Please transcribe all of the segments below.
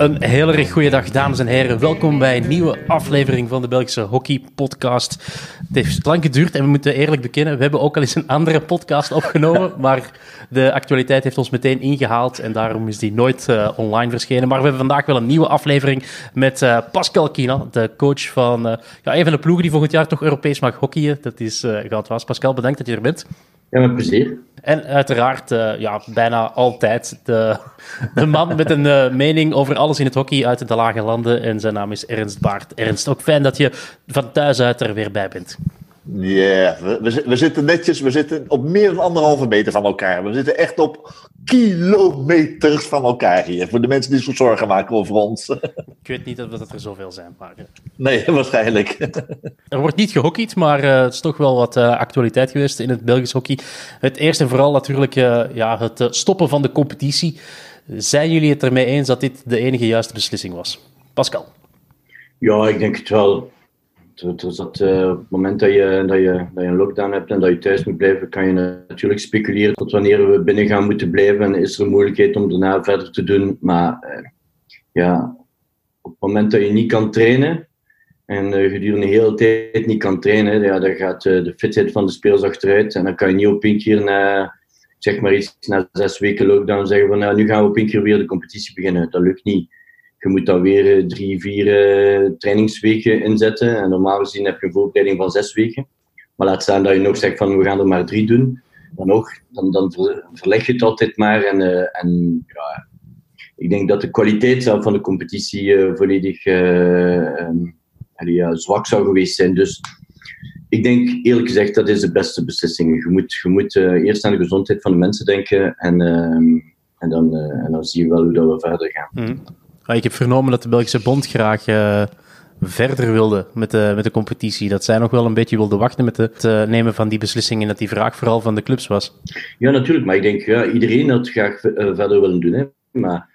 Een heel erg goede dag, dames en heren. Welkom bij een nieuwe aflevering van de Belgische Hockey Podcast. Het heeft lang geduurd en we moeten eerlijk bekennen, we hebben ook al eens een andere podcast opgenomen, maar de actualiteit heeft ons meteen ingehaald en daarom is die nooit uh, online verschenen. Maar we hebben vandaag wel een nieuwe aflevering met uh, Pascal Kina, de coach van uh, ja, een van de ploegen die volgend jaar toch Europees mag hockeyen. Dat is uh, Goudwas. Pascal, bedankt dat je er bent. Ja, met plezier. En uiteraard, uh, ja, bijna altijd de, de man met een uh, mening over alles in het hockey uit de lage landen. En zijn naam is Ernst Baart. Ernst, ook fijn dat je van thuis uit er weer bij bent. Ja, yeah, we, we, we, zitten netjes, we zitten op meer dan anderhalve meter van elkaar. We zitten echt op kilometers van elkaar hier. Voor de mensen die zich zorgen maken over ons. Ik weet niet dat er zoveel zijn, maar... Nee, waarschijnlijk. Er wordt niet gehockeyd, maar uh, het is toch wel wat uh, actualiteit geweest in het Belgisch hockey. Het eerste en vooral natuurlijk uh, ja, het stoppen van de competitie. Zijn jullie het ermee eens dat dit de enige juiste beslissing was? Pascal? Ja, ik denk het wel. Dus dat, uh, op het moment dat je, dat, je, dat je een lockdown hebt en dat je thuis moet blijven, kan je natuurlijk speculeren tot wanneer we binnen gaan moeten blijven. En is er een mogelijkheid om daarna verder te doen. Maar uh, ja, op het moment dat je niet kan trainen en uh, gedurende de hele tijd niet kan trainen, ja, dan gaat de fitheid van de spelers achteruit. En dan kan je niet op één keer na, zeg maar iets, na zes weken lockdown zeggen van nou, nu gaan we op één keer weer de competitie beginnen. Dat lukt niet je moet dan weer drie, vier uh, trainingsweken inzetten. En normaal gezien heb je een voorbereiding van zes weken. Maar laat staan dat je nog zegt van we gaan er maar drie doen. Dan, dan, dan verleg je het altijd maar. En, uh, en ja, ik denk dat de kwaliteit van de competitie volledig ja, zwak zou geweest zijn. Dus ik denk eerlijk gezegd dat is de beste beslissing. Je moet, je moet eerst aan de gezondheid van de mensen denken. En, en, dan, en dan zie je wel hoe dat we verder gaan. Mm. Ik heb vernomen dat de Belgische Bond graag uh, verder wilde met de, met de competitie. Dat zij nog wel een beetje wilden wachten met het uh, nemen van die beslissing en dat die vraag vooral van de clubs was. Ja, natuurlijk. Maar ik denk, ja, iedereen had graag uh, verder willen doen. Hè. Maar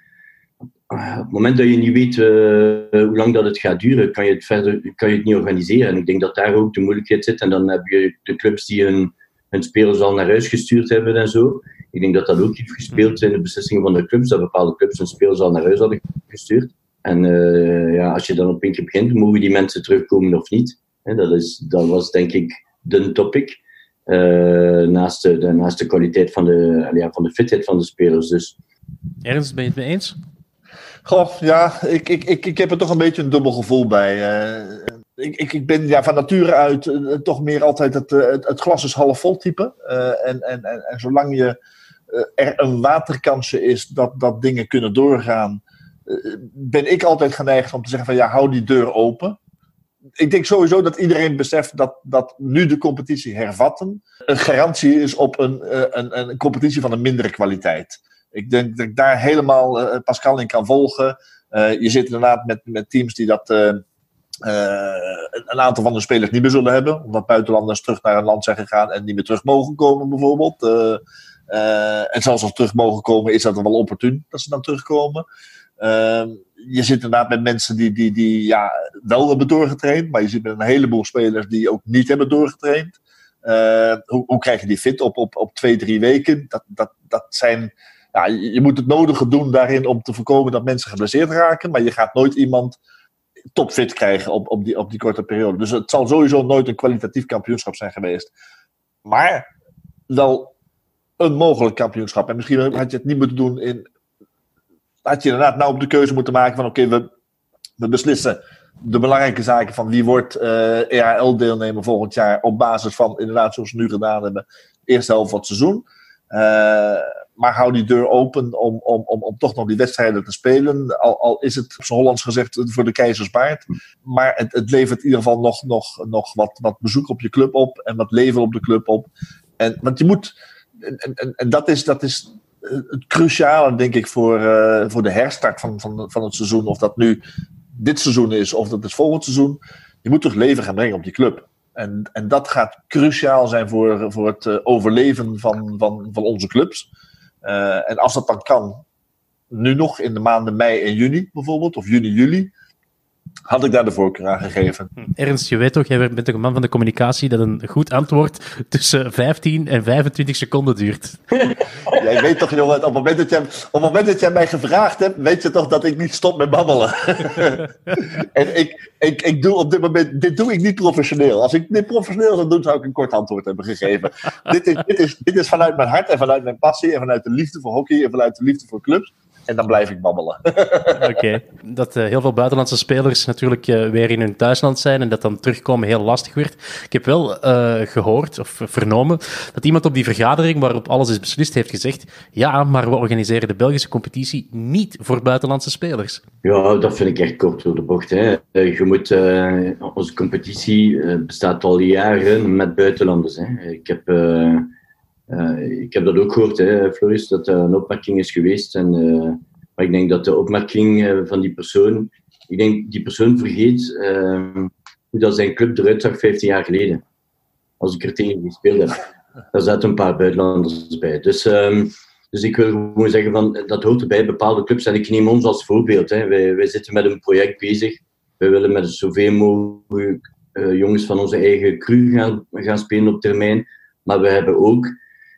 op het moment dat je niet weet hoe lang dat het gaat duren, kan je het, verder, kan je het niet organiseren. En ik denk dat daar ook de moeilijkheid zit. En dan heb je de clubs die hun, hun spelers al naar huis gestuurd hebben en zo. Ik denk dat dat ook heeft gespeeld in de beslissingen van de clubs, dat bepaalde clubs hun spelers al naar huis hadden gestuurd. En uh, ja, als je dan op een keer begint, mogen die mensen terugkomen of niet? He, dat, is, dat was denk ik de topic. Uh, naast, de, de, naast de kwaliteit van de, ja, van de fitheid van de spelers. Dus. Ernst, ben je het mee eens? Goh, ja, ik, ik, ik, ik heb er toch een beetje een dubbel gevoel bij. Uh, ik, ik, ik ben ja, van nature uit uh, toch meer altijd het, het, het, glas is half vol type. Uh, en, en, en, en zolang je er een waterkansje is dat, dat dingen kunnen doorgaan, ben ik altijd geneigd om te zeggen van ja, hou die deur open. Ik denk sowieso dat iedereen beseft dat, dat nu de competitie hervatten een garantie is op een, een, een competitie van een mindere kwaliteit. Ik denk dat ik daar helemaal Pascal in kan volgen. Je zit inderdaad met, met teams die dat een aantal van de spelers niet meer zullen hebben. Omdat buitenlanders terug naar een land zijn gegaan en niet meer terug mogen komen, bijvoorbeeld. En zelfs als ze terug mogen komen, is dat dan wel opportun dat ze dan terugkomen. Ehm, je zit inderdaad met mensen die, die, die ja, wel hebben doorgetraind, maar je zit met een heleboel spelers die ook niet hebben doorgetraind. hoe, hoe krijg je die fit op, op, op twee, drie weken? Dat, dat, dat zijn ja, je moet het nodige doen daarin om te voorkomen dat mensen geblesseerd raken. Maar je gaat nooit iemand topfit krijgen op, op, die, op die korte periode. Dus het zal sowieso nooit een kwalitatief kampioenschap zijn geweest. Maar wel een mogelijk kampioenschap. En misschien had je het niet moeten doen in. Had je inderdaad nou op de keuze moeten maken van: oké, we, we beslissen de belangrijke zaken van wie wordt uh, EHL-deelnemer volgend jaar op basis van, inderdaad, zoals we nu gedaan hebben, eerste helft van het seizoen. Uh, maar hou die deur open om, om, om, om toch nog die wedstrijden te spelen. Al, al is het, zijn Hollands gezegd, voor de keizersbaard. Maar het, het levert in ieder geval nog, nog, nog wat, wat bezoek op je club op. En wat leven op de club op. En, want je moet... En, en, en dat is, dat is het cruciale, denk ik, voor, uh, voor de herstart van, van, van het seizoen. Of dat nu dit seizoen is, of dat is volgend seizoen. Je moet toch leven gaan brengen op die club. En, en dat gaat cruciaal zijn voor, voor het overleven van, van, van onze clubs. En als dat dan kan, nu nog in de maanden mei en juni bijvoorbeeld, of juni, juli, had ik daar de voorkeur aan gegeven. Ernst, je weet toch, jij bent toch een man van de communicatie, dat een goed antwoord tussen 15 en 25 seconden duurt. Jij weet toch, jongen, op het moment dat jij, op het moment dat jij mij gevraagd hebt, weet je toch dat ik niet stop met babbelen. en ik, ik, ik doe op dit moment, dit doe ik niet professioneel. Als ik dit professioneel zou doen, zou ik een kort antwoord hebben gegeven. dit, is, dit, is, dit is vanuit mijn hart en vanuit mijn passie en vanuit de liefde voor hockey en vanuit de liefde voor clubs. En dan blijf ik babbelen. Oké. Dat uh, heel veel buitenlandse spelers natuurlijk uh, weer in hun thuisland zijn en dat dan terugkomen heel lastig werd. Ik heb wel uh, gehoord of vernomen dat iemand op die vergadering waarop alles is beslist heeft gezegd ja, maar we organiseren de Belgische competitie niet voor buitenlandse spelers. Ja, dat vind ik echt kort door de bocht. Hè. je moet, onze competitie bestaat al jaren met buitenlanders. Hè. Ik heb... Uh, ik heb dat ook gehoord, hè, Floris, dat er een opmerking is geweest. En, uh, maar ik denk dat de opmerking uh, van die persoon, ik denk die persoon vergeet hoe dat zijn club eruit zag 15 jaar geleden. Als ik er tegen gespeeld heb. Daar zaten een paar buitenlanders bij. Dus, um, dus ik wil gewoon zeggen, van, dat hoort erbij, bepaalde clubs. En ik neem ons als voorbeeld. Hè. Wij, wij zitten met een project bezig. We willen met zoveel mogelijk jongens van onze eigen crew gaan, gaan spelen op termijn. Maar we hebben ook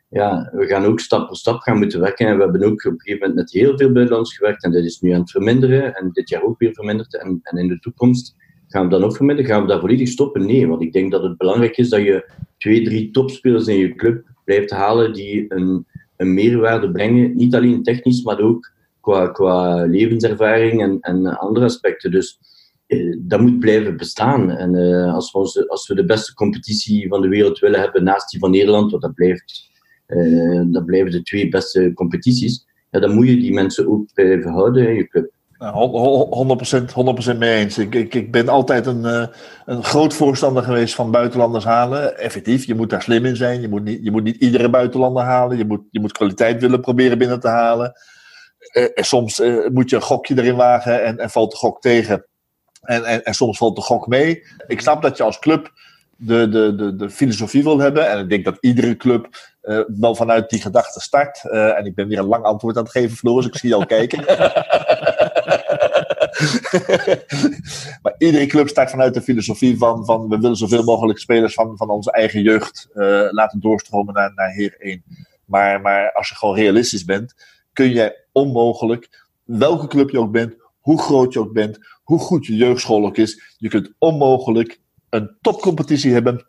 ja, we gaan ook stap voor stap gaan moeten werken. En we hebben ook op een gegeven moment met heel veel buitenlands gewerkt. En dat is nu aan het verminderen. En dit jaar ook weer verminderd. En, en in de toekomst gaan we dan ook verminderen. Gaan we daar volledig stoppen? Nee, want ik denk dat het belangrijk is dat je twee, drie topspelers in je club blijft halen die een, een meerwaarde brengen. Niet alleen technisch, maar ook qua, qua levenservaring en, en andere aspecten. Dus eh, dat moet blijven bestaan. En uh, als, we als we de beste competitie van de wereld willen hebben naast die van Nederland, want dat blijft dat blijven de twee beste competities. Ja, dan moet je die mensen ook blijven houden in je club. 100%, 100% mee eens. Ik, ik, ik ben altijd een, uh, een groot voorstander geweest van buitenlanders halen. Effectief, je moet daar slim in zijn. Je moet niet, je moet niet iedere buitenlander halen. Je moet, je moet kwaliteit willen proberen binnen te halen. Uh, en soms moet je een gokje erin wagen en, en valt de gok tegen. En, en, en soms valt de gok mee. Ik snap dat je als club de, de, de, de filosofie wil hebben. En ik denk dat iedere club uh, wel vanuit die gedachte start. Uh, en ik ben weer een lang antwoord aan het geven, Floris. Ik zie je al kijken. maar iedere club start vanuit de filosofie van, van we willen zoveel mogelijk spelers van, van onze eigen jeugd uh, laten doorstromen naar, naar Heer 1. Maar, maar als je gewoon realistisch bent, kun je onmogelijk, welke club je ook bent, hoe groot je ook bent, hoe goed je jeugdschool ook is, je kunt onmogelijk een topcompetitie hebben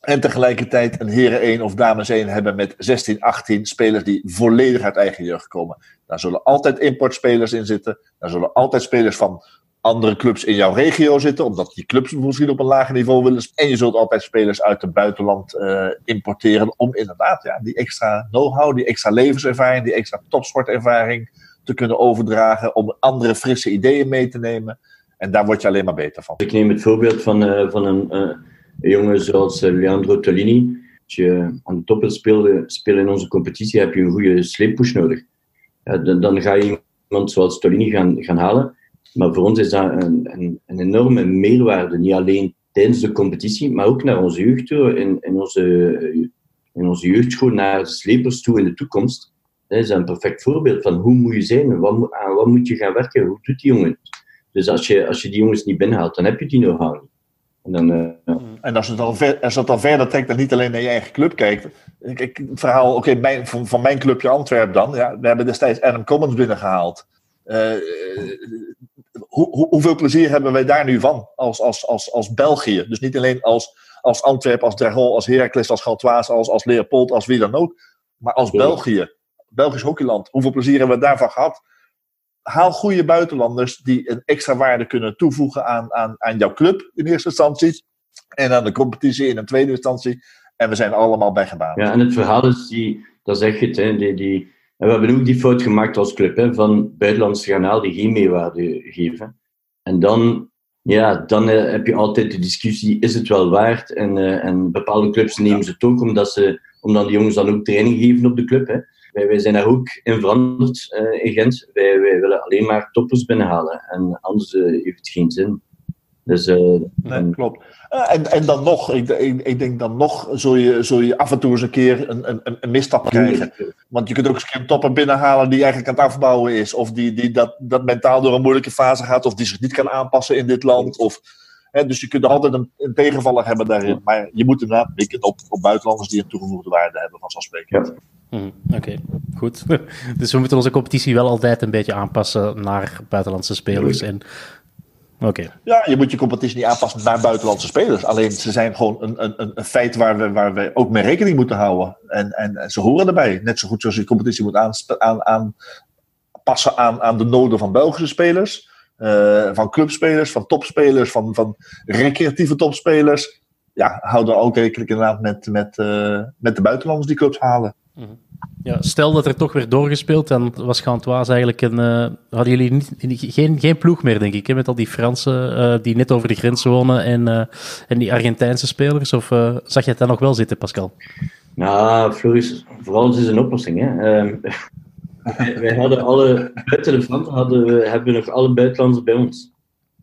en tegelijkertijd een heren 1 of dames 1 hebben met 16, 18 spelers die volledig uit eigen jeugd komen. Daar zullen altijd importspelers in zitten. Daar zullen altijd spelers van andere clubs in jouw regio zitten, omdat die clubs misschien op een lager niveau willen. En je zult altijd spelers uit het buitenland uh, importeren om inderdaad ja, die extra know-how, die extra levenservaring, die extra topsportervaring te kunnen overdragen, om andere frisse ideeën mee te nemen. En daar word je alleen maar beter van. Ik neem het voorbeeld van, uh, van een, een, jongen zoals uh, Leandro Tolini. Als je aan de top wil spelen, in onze competitie, heb je een goede sleeppush nodig. Dan, dan, ga je iemand zoals Tolini gaan, gaan halen. Maar voor ons is dat een, een, een, enorme meerwaarde. Niet alleen tijdens de competitie, maar ook naar onze jeugd toe, in, in, onze, in onze jeugdschool, naar de slepers toe in de toekomst. Dat is een perfect voorbeeld van hoe moet je zijn, wat, aan wat moet je gaan werken, hoe doet die jongen dus als je, als je die jongens niet binnenhaalt, dan heb je die niet. En, dan, uh, en als je het, al ver, als het dan verder trekt en niet alleen naar je eigen club kijkt. Ik, ik, het verhaal, oké, okay, van, van, mijn clubje Antwerp dan. Ja, we hebben destijds Adam Commons binnengehaald. Uh, hoe, hoe, hoeveel plezier hebben wij daar nu van als, als, als, als België? Dus niet alleen als, als Antwerp, als Dragon, als Heracles, als Galtoise, als, als Leopold, als wie dan ook. Maar als België, Belgisch hockeyland. Hoeveel plezier hebben we daarvan gehad? Haal goede buitenlanders die een extra waarde kunnen toevoegen aan, aan, aan jouw club in eerste instantie. En aan de competitie in een tweede instantie. En we zijn allemaal bij. Ja, en het verhaal is, die, dat zeg je het, hè, die, die, en we hebben ook die fout gemaakt als club, hè, van buitenlandse kanaal die geen meerwaarde geven. En dan, ja, dan uh, heb je altijd de discussie, is het wel waard? En, uh, en bepaalde clubs nemen ze het ook, omdat, ze, omdat die jongens dan ook training geven op de club. Hè. Wij, wij zijn daar ook in veranderd uh, in Gent. Wij, wij willen alleen maar toppers binnenhalen. En anders uh, heeft het geen zin. Dus, uh, nee, dan, klopt. En, en dan nog, ik, ik, ik, denk dan nog, zul je, zul je af en toe eens een keer een, een, een misstap krijgen. Want je kunt ook eens een topper binnenhalen die eigenlijk aan het afbouwen is. Of die, die dat, dat mentaal door een moeilijke fase gaat. Of die zich niet kan aanpassen in dit land. Of, hè, dus je kunt altijd een, een tegenvaller hebben daarin. Maar je moet inderdaad mikken op, op buitenlanders die een toegevoegde waarde hebben, vanzelfsprekend. Ja. Mm, Oké, okay, goed. dus we moeten onze competitie wel altijd een beetje aanpassen naar buitenlandse spelers. En Oké. Ja, je moet je competitie niet aanpassen naar buitenlandse spelers. Alleen ze zijn gewoon een, een, een feit waar we, waar we ook mee rekening moeten houden. En, en, en ze horen erbij. Net zo goed zoals je competitie moet aanpassen aan, aan, passen aan, aan de noden van Belgische spelers. Uh, van clubspelers, van topspelers, van, van recreatieve topspelers. Ja, hou dan ook rekening inderdaad met, met, uh, met de buitenlanders die clubs halen. -hmm. Ja, stel dat er toch werd doorgespeeld, dan was Gantoise eigenlijk een. Uh, hadden jullie niet, geen, geen ploeg meer, denk ik, hè, met al die Fransen uh, die net over de grens wonen en, uh, en die Argentijnse spelers? Of zag je het dan nog wel zitten, Pascal? Nou, Floris, voor ons is een oplossing. Hè. Um, wij hadden alle, buiten de Fransen hadden we, hebben we nog alle buitenlanders bij ons.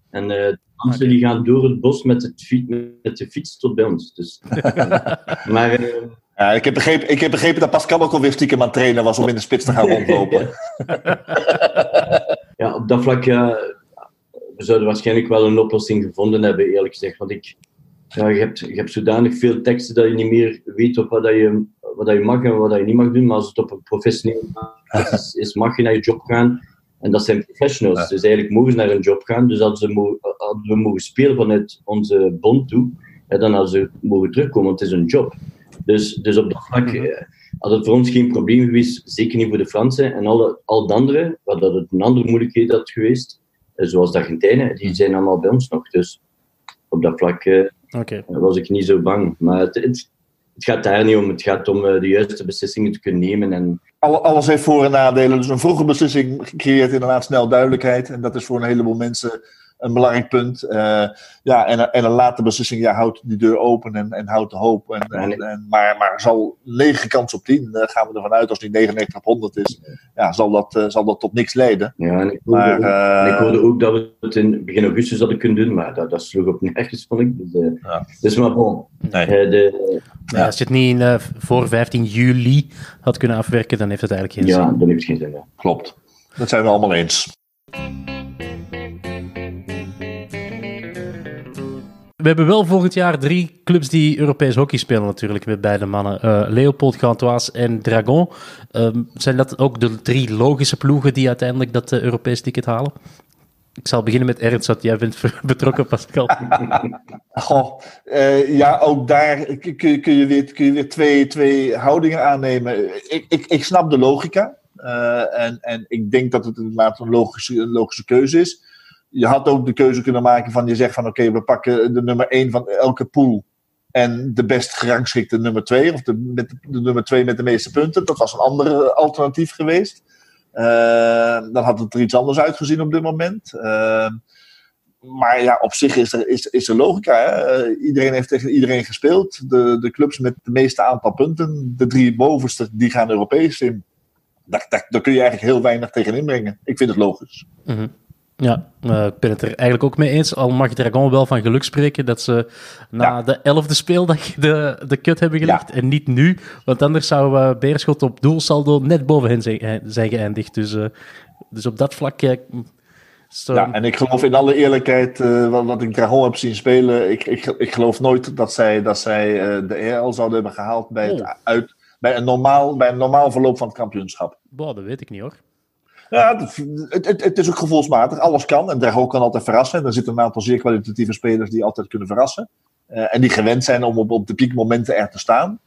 En de Fransen okay. die gaan door het bos met, het fiets, met de fiets tot bij ons. Dus, maar. Ja, ik, heb begrepen, ik heb begrepen dat Pascal ook alweer stiekem aan het trainen was om in de spits te gaan rondlopen. ja, op dat vlak, ja, we zouden waarschijnlijk wel een oplossing gevonden hebben, eerlijk gezegd. Want ik, ja, je, hebt, je hebt zodanig veel teksten dat je niet meer weet op wat, dat je, wat dat je mag en wat dat je niet mag doen. Maar als het op een professioneel is, is, mag je naar je job gaan. En dat zijn professionals. Ja. Dus eigenlijk mogen ze naar hun job gaan. Dus als, ze als we mogen spelen vanuit onze bond toe, ja, dan als ze mogen terugkomen, want het is een job. Dus, dus op dat vlak uh, had het voor ons geen probleem geweest, zeker niet voor de Fransen. En alle, al de anderen, wat dat het een andere moeilijkheid had geweest, uh, zoals de Argentijnen, die zijn allemaal bij ons nog. Dus op dat vlak uh, okay. was ik niet zo bang. Maar het, het, het, gaat daar niet om. Het gaat om de juiste beslissingen te kunnen nemen. En... Alles heeft voor- en nadelen. Dus een vroege beslissing creëert inderdaad snel duidelijkheid. En dat is voor een heleboel mensen een belangrijk punt. Uh, ja, en, en een late beslissing ja, houdt die deur open en, en houdt de hoop. En, en, en, maar, maar zal 9 kans op 10, uh, gaan we ervan uit, als die 99 op 100 is, ja, zal, dat, uh, zal dat tot niks leiden. Ja, en ik hoorde, maar, ook, en ik hoorde ook dat we het in begin augustus hadden kunnen doen, maar dat, dat sloeg op nergens, vond ik. Dus, ja. dus maar bon. Nee. de, ja. als je het niet voor 15 juli had kunnen afwerken, dan heeft het eigenlijk geen ja, zin. Ja, dan heeft het geen zin. Ja. Klopt. Dat zijn we allemaal eens. We hebben wel volgend jaar drie clubs die Europees hockey spelen natuurlijk met beide mannen. Uh, Leopold, Gantoise en Dragon. Um, zijn dat ook de drie logische ploegen die uiteindelijk dat uh, Europees ticket halen? Ik zal beginnen met Ernst, want jij bent betrokken, Pascal. Uh, ja, ook daar kun, je weer, kun je twee, twee houdingen aannemen. Ik, ik, ik snap de logica. en, en ik denk dat het inderdaad een logische, een logische keuze is je had ook de keuze kunnen maken van je zegt van oké, we pakken de nummer 1 van elke pool en de best gerangschikte nummer 2, of de, met de nummer 2 met de meeste punten. Dat was een ander alternatief geweest. Uh, dan had het er iets anders uitgezien op dit moment. Uh, maar ja, op zich is er, is, is er logica. Hè? Iedereen heeft tegen iedereen gespeeld. De, de clubs met de meeste aantal punten, de drie bovenste, die gaan Europees in. Daar, daar, kun je eigenlijk heel weinig tegen inbrengen. Ik vind het logisch. Mm. Ja, uh, ik ben het er eigenlijk ook mee eens. Al mag Dragon wel van geluk spreken dat ze na ja. de elfde speeldag de, de kut hebben gelegd. Ja. En niet nu, want anders zou uh, Beerschot op doelsaldo net boven hen zijn, zijn geëindigd. Dus, uh, dus op dat vlak... So... Ja, en ik geloof in alle eerlijkheid, wat, wat, ik Dragon heb zien spelen, ik, ik, ik geloof nooit dat zij, dat zij de EL zouden hebben gehaald bij, oh. uit, bij, een normaal, bij een normaal verloop van het kampioenschap. Boah, dat weet ik niet hoor. Ja, het, het, het, is ook gevoelsmatig. Alles kan. En Drago kan altijd verrassen. Er zitten een aantal zeer kwalitatieve spelers die altijd kunnen verrassen. Uh, en die gewend zijn om op, op de piekmomenten er te staan.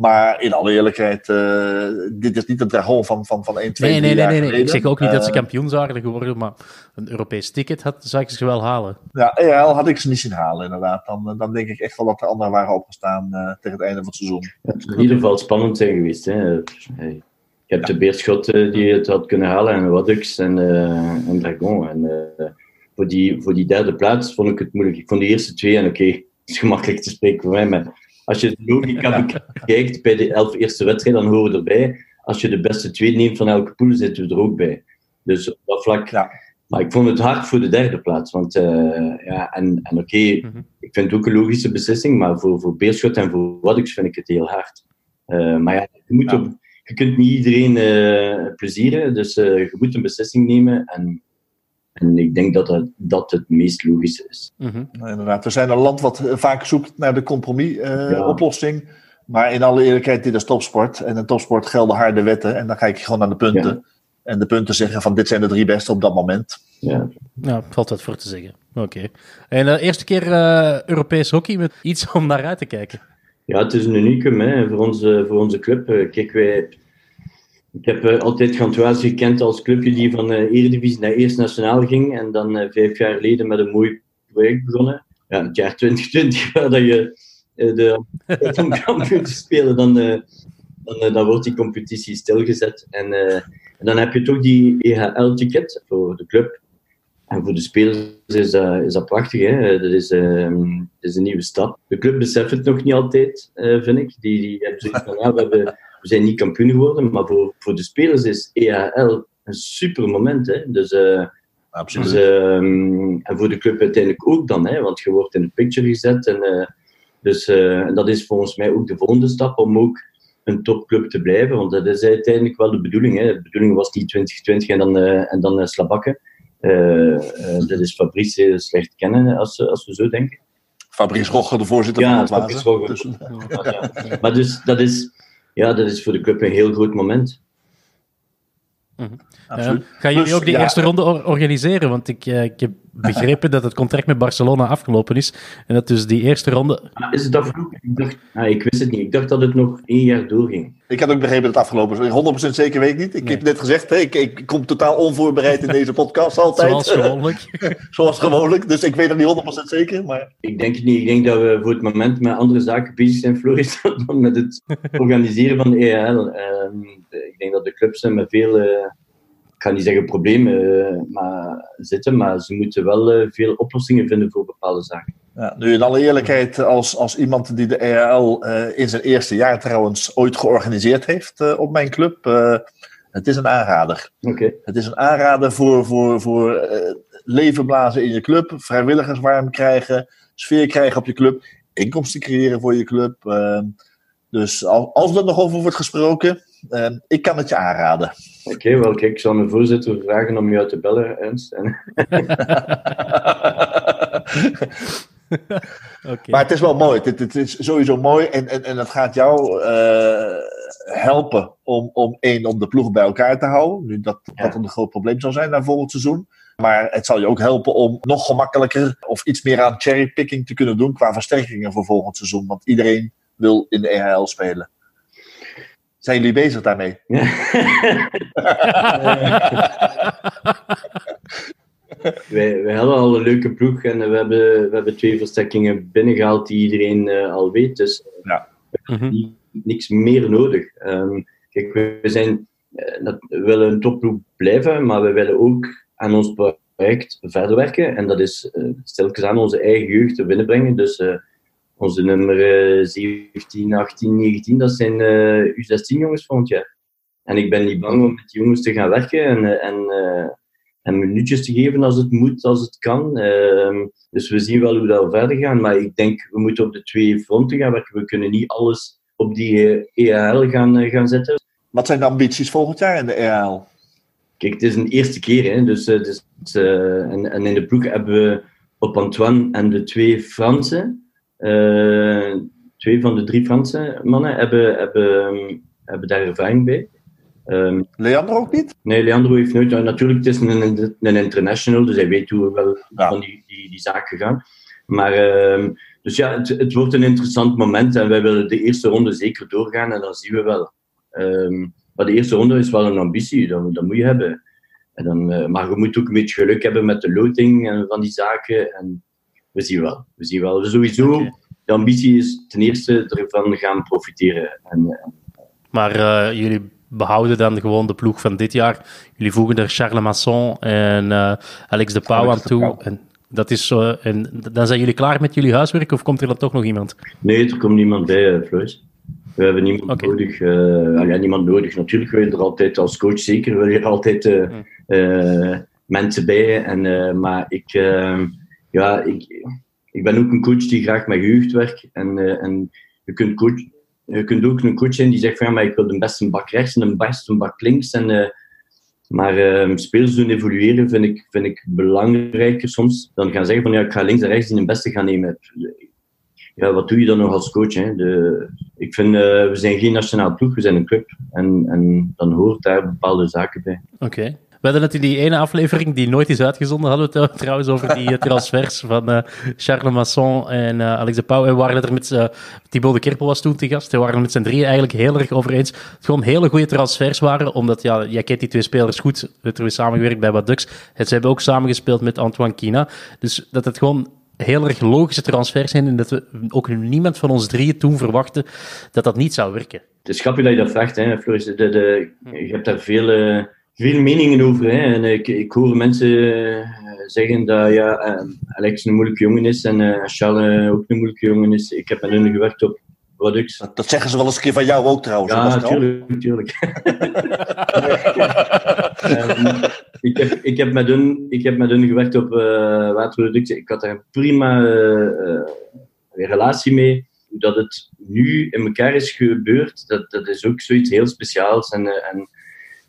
Maar in alle eerlijkheid, uh, dit is niet het Dragon van, van, van 1, 2, nee, nee, nee, nee, nee. Ik zeg ook niet uh, dat ze kampioen zouden geworden, maar een Europees ticket had, zou ik ze wel halen. Ja, ja, had ik ze niet zien halen, inderdaad. Dan, dan denk ik echt wel dat er anderen waren opgestaan uh, tegen het einde van het seizoen. Ja, het in ieder geval spannend zijn geweest. Hè. Hey. Je hebt de Beerschot die het had kunnen halen en Waddux en, uh, en Dragon. En uh, voor, die, voor die derde plaats vond ik het moeilijk. Ik vond de eerste twee, en oké, okay, het is gemakkelijk te spreken voor mij, maar als je de logica bekijkt bij de elf eerste wedstrijden, dan horen we erbij. Als je de beste twee neemt van elke pool, zitten we er ook bij. Dus op dat vlak, ja. Maar ik vond het hard voor de derde plaats. Want, eh, ja, en en oké, Mhm. ik vind het ook een logische beslissing, maar voor, voor Beerschot en voor Waddix vind ik het heel hard. Eh, maar ja, je, moet Ja. op- je kunt niet iedereen eh, plezieren, dus eh, je moet een beslissing nemen. En, en ik denk dat dat, dat het meest logische is. Nou, inderdaad, we zijn een land wat eh, vaak zoekt naar de Ja. compromis-oplossing. maar in alle eerlijkheid, dit is topsport. En in topsport gelden harde wetten. En dan kijk je gewoon naar de punten. En de punten zeggen van dit zijn de drie beste op dat moment. Ja. Ja, valt wat voor te zeggen. Oké. En de eerste keer eh, Europees hockey met iets om naar uit te kijken. Ja, het is een unicum hè, voor, onze, voor onze club. Eh, Kijk, wij, ik heb eh, altijd Gantoise gekend als clubje die van eh Eredivisie naar Eerst Nationaal ging. En dan vijf jaar geleden met een mooi project begonnen. Ja, het jaar 2020, waar dat je de, om kampioen te spelen, dan, dan, wordt die competitie stilgezet. En, en dan heb je toch die EHL-ticket voor de club. En voor de spelers is dat, is dat prachtig. Hè? Dat, is, ehm, dat is een nieuwe stap. De club beseft het nog niet altijd, eh, vind ik. Die, die hebben zoiets van, ja, we, hebben, we zijn niet kampioen geworden. Maar voor, voor de spelers is EHL een super moment. Hè? Dus, eh, Absoluut. dus, ehm, en voor de club uiteindelijk ook dan. Hè? Want je wordt in de picture gezet. En, eh, dus en dat is volgens mij ook de volgende stap om ook een topclub te blijven. Want dat is uiteindelijk wel de bedoeling. Hè? De bedoeling was niet 2020 en dan, en dan slabakken. Eh, eh, dat is Fabrice heel slecht kennen, als, als we zo denken. Fabrice Rogge, de voorzitter Ja, van het. Rogge. Dus, Ja. Maar dus, dat, is, ja, dat is voor de club een heel groot moment. absoluut. Eh, gaan jullie ook die ja, eerste ronde or- organiseren? Want ik, ik heb begrepen dat het contract met Barcelona afgelopen is. En dat dus die eerste ronde... Ah, Is het afgelopen? Ik, dacht, ah, ik wist het niet. Ik dacht dat het nog één jaar doorging. Ik had ook begrepen dat het afgelopen is. 100% zeker weet ik niet. Ik Nee. heb net gezegd, hè, ik, ik kom totaal onvoorbereid in deze podcast altijd. Zoals gewoonlijk. Zoals gewoonlijk. Dus ik weet het niet 100% zeker. Maar Ik denk het niet. Ik denk dat we voor het moment met andere zaken bezig zijn, Floris, dan met het organiseren van de EHL. Ehm, de- ik denk dat de clubs met veel, eh, ik ga niet zeggen problemen eh, maar, zitten, maar ze moeten wel eh, veel oplossingen vinden voor bepaalde zaken. ja, nu in alle eerlijkheid, als, als iemand die de EHL eh, in zijn eerste jaar trouwens ooit georganiseerd heeft op mijn club. eh, het is een aanrader. Oké. Het is een aanrader voor, voor, voor leven blazen in je club, vrijwilligers warm krijgen, sfeer krijgen op je club, inkomsten creëren voor je club. dus al- als er nog over wordt gesproken, eh, ik kan het je aanraden. Oké, wel kijk, ik zal mijn voorzitter vragen om jou te bellen, Ernst. En, Oké. Maar het is wel mooi. Het, het is sowieso mooi. En, en, en het gaat jou eh, helpen om, om één, om de ploeg bij elkaar te houden. Nu dat, Ja. dat een groot probleem zal zijn naar volgend seizoen. Maar het zal je ook helpen om nog gemakkelijker of iets meer aan cherrypicking te kunnen doen qua versterkingen voor volgend seizoen. Want iedereen wil in de EHL spelen. Zijn jullie bezig daarmee? wij, wij hadden al een leuke ploeg en we hebben, we hebben twee versterkingen binnengehaald die iedereen eh, al weet. Dus Ja. Mhm. niks meer nodig. Ehm, kijk, we, zijn, eh, dat- we willen een topploeg blijven, maar we willen ook aan ons project verder werken. En dat is uh, stilletjes aan onze eigen jeugd te binnenbrengen. Dus eh, onze nummer eh, 17, 18, 19, dat zijn eh, U16 jongens volgend jaar. En ik ben niet bang om met die jongens te gaan werken en, eh, en, eh, en minuutjes te geven als het moet, als het kan. Ehm, dus we zien wel hoe dat verder gaat. Maar ik denk, we moeten op de twee fronten gaan werken. We kunnen niet alles op die eh, EHL gaan, gaan zetten. Wat zijn de ambities volgend jaar in de EHL? Kijk, het is een eerste keer. Hè, dus, en, en in de ploeg hebben we op Antoine en de twee Fransen. Eh, twee van de drie Franse mannen hebben, hebben, ehm, hebben daar ervaring bij. Ehm, Leander ook niet? Nee, Leandro heeft nooit. nou, natuurlijk, het is een, een, international, dus hij weet hoe we wel Ja. van die, die, die zaken gaan. Maar, ehm, dus ja, het, het wordt een interessant moment en wij willen de eerste ronde zeker doorgaan en dan zien we wel. Maar de eerste ronde is wel een ambitie, dat, dat moet je hebben. En dan, eh, maar je moet ook een beetje geluk hebben met de loting en van die zaken. En we zien wel. We zien wel. Dus sowieso, de ambitie is ten eerste ervan gaan profiteren. En, Maar eh, jullie behouden dan gewoon de ploeg van dit jaar. Jullie voegen er Charles Masson en eh, Alex de Pauw aan toe. En dat is zo. En dan zijn jullie klaar met jullie huiswerk of komt er dan toch nog iemand? Nee, er komt niemand bij, uh, Floris. We hebben niemand nodig. ja, niemand nodig. Natuurlijk wil je er altijd als coach, zeker wil je er altijd eh, Hmm. eh, mensen bij. En, eh, maar ik, ehm, ja, ik, ik ben ook een coach die graag met jeugd werkt. En, eh, en je, kunt coach, je kunt ook een coach zijn die zegt van ja, maar ik wil de beste bak rechts en de beste bak links. En, eh, maar ehm, spelers doen evolueren vind ik, vind ik belangrijker soms dan gaan zeggen van ja, ik ga links en rechts die de beste gaan nemen. Ja, wat doe je dan nog als coach? Hè? De, ik vind, we zijn geen nationaal ploeg, we zijn een club. En, en dan hoort daar bepaalde zaken bij. Oké. Hadden het in die ene aflevering, die nooit is uitgezonden, hadden we het trouwens over die transfers van uh, Charles Masson en uh, Alex de Pauw. En we waren er met uh, Thibaut de Kerpel was toen te gast. We waren met z'n drieën eigenlijk heel erg over eens. Het gewoon hele goede transfers waren, omdat ja, jij kent die twee spelers goed. We hebben samengewerkt bij Wat Ducks. Ze hebben ook samengespeeld met Antoine Kina. Dus dat het gewoon heel erg logische transfers zijn en dat we ook niemand van ons drieën toen verwachten dat dat niet zou werken. Het is grappig dat je dat vraagt, hè, Floris. De, de, je hebt daar veel veel meningen over. Hè. En ik, ik hoor mensen eh, zeggen dat ja, eh, Alex een moeilijke jongen is en uh, Charles ook een moeilijke jongen is. Ik heb met hun gewerkt op products. Dat, dat, zeggen ze wel eens een keer van jou ook trouwens. Ja, natuurlijk. natuurlijk. um, ik, heb, ik, heb met hun, ik heb met hun gewerkt op uh, waterproducten. Ik had daar een prima uh, relatie mee. Hoe dat het nu in elkaar is gebeurd, dat, dat is ook zoiets heel speciaals. En, en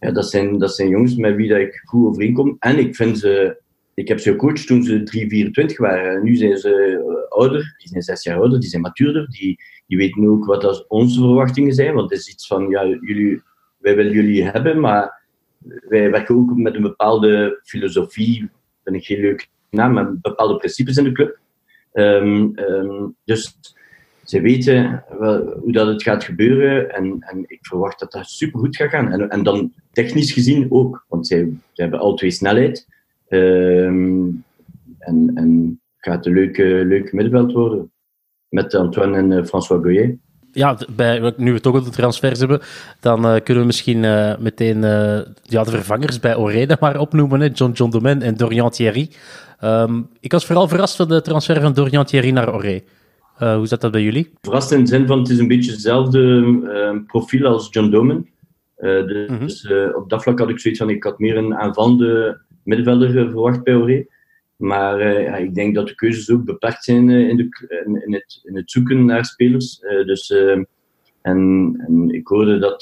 ja, dat, zijn, dat zijn jongens met wie dat ik goed overeenkom. En ik vind ze... Ik heb ze gecoacht toen ze 3, 24 waren. Nu zijn ze eh, ouder, die zijn zes jaar ouder, die zijn matuurder. Die, die weten ook wat dat onze verwachtingen zijn. Want het is iets van, ja, jullie, wij willen jullie hebben, maar wij werken ook met een bepaalde filosofie, vind ik heel leuk naam, met bepaalde principes in de club. Um, um, dus ze weten hoe dat het gaat gebeuren en, en ik verwacht dat dat supergoed gaat gaan. En, en dan technisch gezien ook, want zij, hebben al twee snelheid. Um, en, en gaat een leuke, leuke middenveld worden. Met Antoine en uh, François Goyer. Ja, bij, nu we toch over de transfers hebben, dan uh, kunnen we misschien uh, meteen ja, de vervangers bij Oreda maar opnoemen. Hè? John John Domen en Dorian Thierry. Um, ik was vooral verrast van de transfer van Dorian Thierry naar Oré. Uh, hoe zat dat bij jullie? Verrast in de zin van het is een beetje hetzelfde uh, profiel als John Domen. Uh, dus mm -hmm. op dat vlak had ik zoiets van, ik had meer een aanvallende middenvelder verwacht bij Oré. Maar ja, ik denk dat de keuzes ook beperkt zijn in, de, in, het, in het zoeken naar spelers. dus, en, en, ik hoorde dat,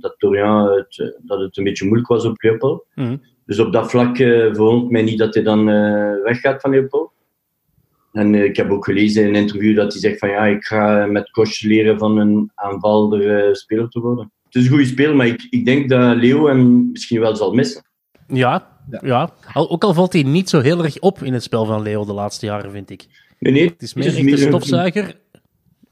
dat Dorian het, dat het een beetje moeilijk was op Leopold. Mm -hmm. Dus op dat vlak verwondert mij niet dat hij dan weggaat van Leopold. En uh, ik heb ook gelezen in een interview dat hij zegt van ja, ik ga met Koch leren van een aanvallende uh, speler te worden. Het is een goede speler, maar ik, ik denk dat Leo hem misschien wel zal missen. Ja, ja. ja. Al, ook al valt hij niet zo heel erg op in het spel van Leo de laatste jaren, vind ik. Nee, nee. Het is meer, het is meer een stofzuiger.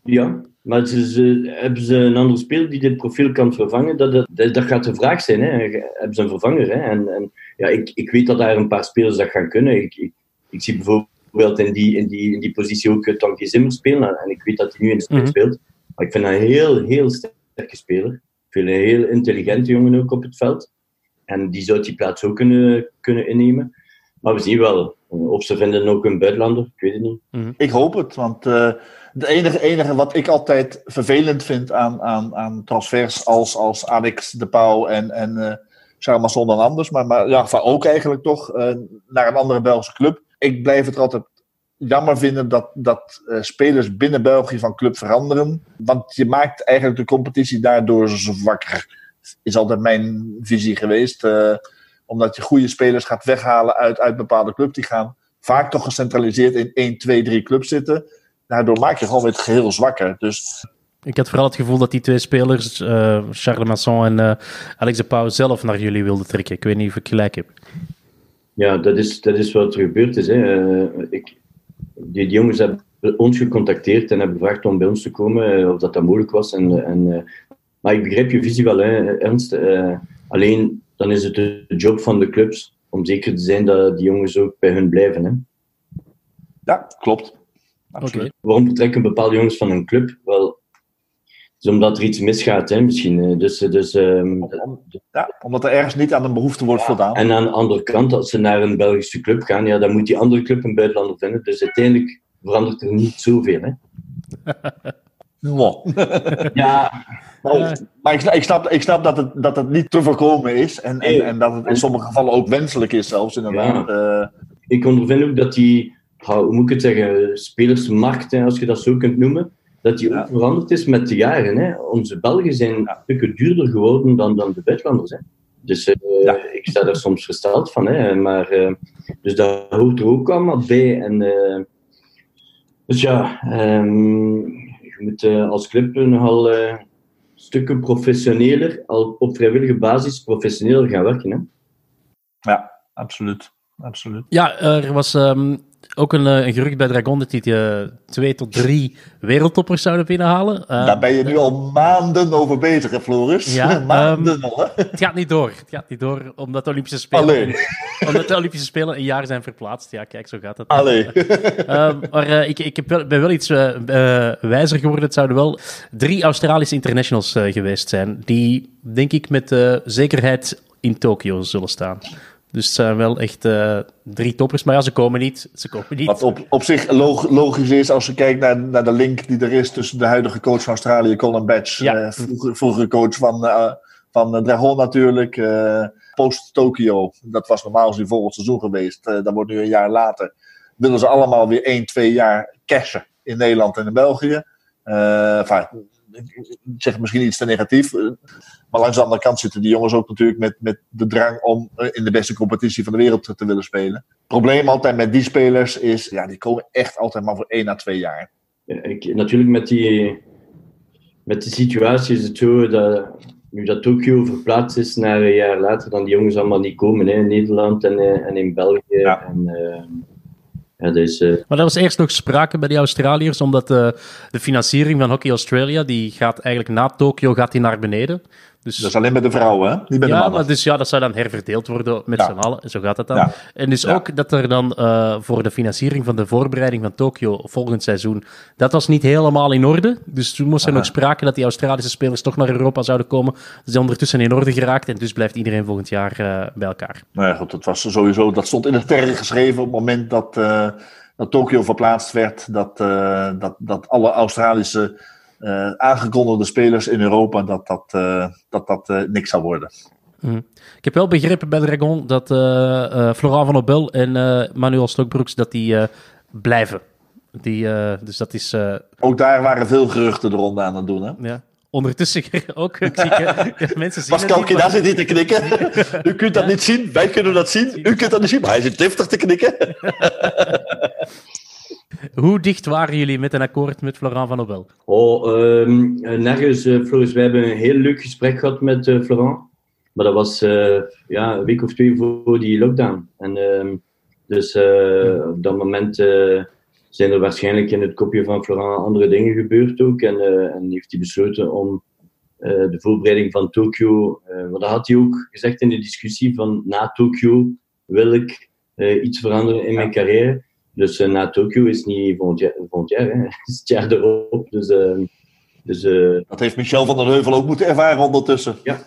Ja, maar ze, hebben ze een andere speler die dit profiel kan vervangen? Dat, dat, dat gaat de vraag zijn. Hè. Hebben ze een vervanger? Hè? En, en ja, ik, ik weet dat daar een paar spelers dat gaan kunnen. Ik, ik, ik zie bijvoorbeeld bijvoorbeeld in die, in die, in die positie ook Tanky Zimmer spelen. En ik weet dat hij nu in de spits mm speelt. Maar ik vind dat een heel, heel sterke speler. Ik vind een heel intelligente jongen ook op het veld. En die zou die plaats ook kunnen, kunnen innemen. Maar we zien wel. Of ze vinden ook een buitenlander, ik weet het niet. Mm Ik hoop het, want uh, het enige, enige wat ik altijd vervelend vind aan, aan, aan transfers als, als Alex de Pauw en, en uh, Charles Masson dan anders, maar, maar ja, van ook eigenlijk toch uh, naar een andere Belgische club ik blijf het altijd jammer vinden dat, dat uh, spelers binnen België van club veranderen. Want je maakt eigenlijk de competitie daardoor zwakker. Is altijd mijn visie geweest. Uh, omdat je goede spelers gaat weghalen uit, uit bepaalde clubs. Die gaan vaak toch gecentraliseerd in 1, 2, 3 clubs zitten. Daardoor maak je gewoon weer het geheel zwakker. Dus ik had vooral het gevoel dat die twee spelers, uh, Charles Masson en uh, Alex de Pauw, zelf naar jullie wilden trekken. Ik weet niet of ik gelijk heb. Ja, dat is, dat is wat er gebeurd is. Hè. Uh, ik, die, die, jongens hebben ons gecontacteerd en hebben gevraagd om bij ons te komen, uh, of dat dat mogelijk was. En, en, uh, maar ik begrijp je visie wel, hè, Ernst. alleen dan is het de job van de clubs om zeker te zijn dat die jongens ook bij hun blijven. Hè. Ja, klopt. Absoluut. Waarom vertrekken bepaalde jongens van een club? Wel, dus omdat er iets misgaat, hè, misschien. Eh, dus, eh, dus, um, ja, omdat er ergens niet aan een behoefte wordt voldaan. En aan de andere kant, als ze naar een Belgische club gaan, ja, dan moet die andere club een buitenlander vinden. Dus uiteindelijk verandert er niet zoveel. Hè. Ja, Maar, maar ik, snap- ik, snap, ik snap dat het, dat het niet te voorkomen is. En, en, en dat het in sommige gevallen ook wenselijk is zelfs, inderdaad. Eh, ik ondervind ook dat die, ja, hoe moet ik het zeggen, spelersmarkt, hè, als je dat zo kunt noemen, dat die Ja. ook veranderd is met de jaren. Hè. Onze Belgen zijn stukken duurder geworden dan, dan de buitenlanders. Hè. Dus eh, Ja. ik sta daar soms gesteld van. Hè, maar, eh, dus dat hoort er ook allemaal bij. En, eh, dus ja, ehm, je moet eh, als club nogal eh stukken professioneler, al op vrijwillige basis professioneler gaan werken. Hè. ja, absoluut. absoluut. Ja, er was ehm, ook een, eh, een gerucht bij Dragon dat die eh, twee tot drie wereldtoppers zouden binnenhalen. Eh, Daar ben je nu al maanden over bezig, hè, Floris? Ja, maanden al, hè? Het gaat niet door. Het gaat niet door, omdat de Olympische Spelen, omdat de Olympische Spelen een jaar zijn verplaatst. Ja, kijk, zo gaat het. Allee. Ehm, maar ik, ik heb wel- ben wel iets wijzer geworden. Het zouden wel drie Australische internationals geweest zijn. Die, denk ik, met zekerheid in Tokio zullen staan. Dus het zijn wel echt eh, drie toppers. Maar ja, ze komen niet. Ze komen niet. Wat op, op zich log- logisch is als je kijkt naar, naar de link die er is tussen de huidige coach van Australië, Colin Batch, Ja. vroeger, vroegere coach van, eh, van Dragon natuurlijk, post-Tokio. Dat was normaal gezien volgend seizoen geweest. Dat wordt nu een jaar later. Willen ze allemaal weer 1, 2 jaar cashen in Nederland en in België. Enfin, ik zeg misschien iets te negatief. eh, Maar langs de andere kant zitten die jongens ook natuurlijk met, met de drang om eh, in de beste competitie van de wereld te, te willen spelen. Het probleem altijd met die spelers is, ja, die komen echt altijd maar voor één à twee jaar. Ja, ik, natuurlijk met die, met die situatie is het zo dat nu dat Tokio verplaatst is naar een jaar later, dan die jongens allemaal niet komen hè, in Nederland en, eh, en in België. Ja. En, dus, eh, Maar er was eerst nog sprake bij die Australiërs, omdat eh, de financiering van Hockey Australia, die gaat eigenlijk na Tokio gaat naar beneden. Dus, Dat is alleen met de vrouwen, hè? niet met de ja, mannen. maar dus ja, dat zou dan herverdeeld worden met Ja. z'n allen. Zo gaat het dan. Ja. En dus ook dat er dan eh, voor de financiering van de voorbereiding van Tokio volgend seizoen, dat was niet helemaal in orde. Dus toen moest er Aha. nog sprake dat die Australische spelers toch naar Europa zouden komen. Dat is ondertussen in orde geraakt en dus blijft iedereen volgend jaar eh, bij elkaar. Nou ja, goed, dat was sowieso, dat stond in de sterren geschreven op het moment dat, eh, dat Tokio verplaatst werd, dat, eh, dat, dat alle Australische eh, aangekondigde spelers in Europa, dat dat, eh, dat, dat eh, niks zou worden. Ik heb wel begrepen bij Dragon dat Florent van Obel en Manuel Stokbroeks dat die blijven. Die, dus dat is Ook daar waren veel geruchten de ronde aan het doen. Hè? ja. ondertussen ook. Ik zie, mensen zien Pascal Kina zit hier te knikken. U kunt dat niet zien, wij kunnen dat zien. U kunt dat niet zien, maar hij zit driftig te knikken. Hoe dicht waren jullie met een akkoord met Florent van Obel? oh, ehm, eh, nergens, eh, Floris, wij hebben een heel leuk gesprek gehad met eh, Florent. Maar dat was eh, ja, een week of twee voor die lockdown. En, ehm, dus op dat moment zijn er waarschijnlijk in het kopje van Florent andere dingen gebeurd ook. En, en heeft hij besloten om de voorbereiding van Tokio. maar dat had hij ook gezegd in de discussie van na Tokio wil ik iets veranderen in mijn carrière. Dus na Tokio is niet volgend jaar, hè, is het jaar erop. Dus, eh, dus eh, Dat heeft Michel van der Heuvel ook moeten ervaren ondertussen. ja,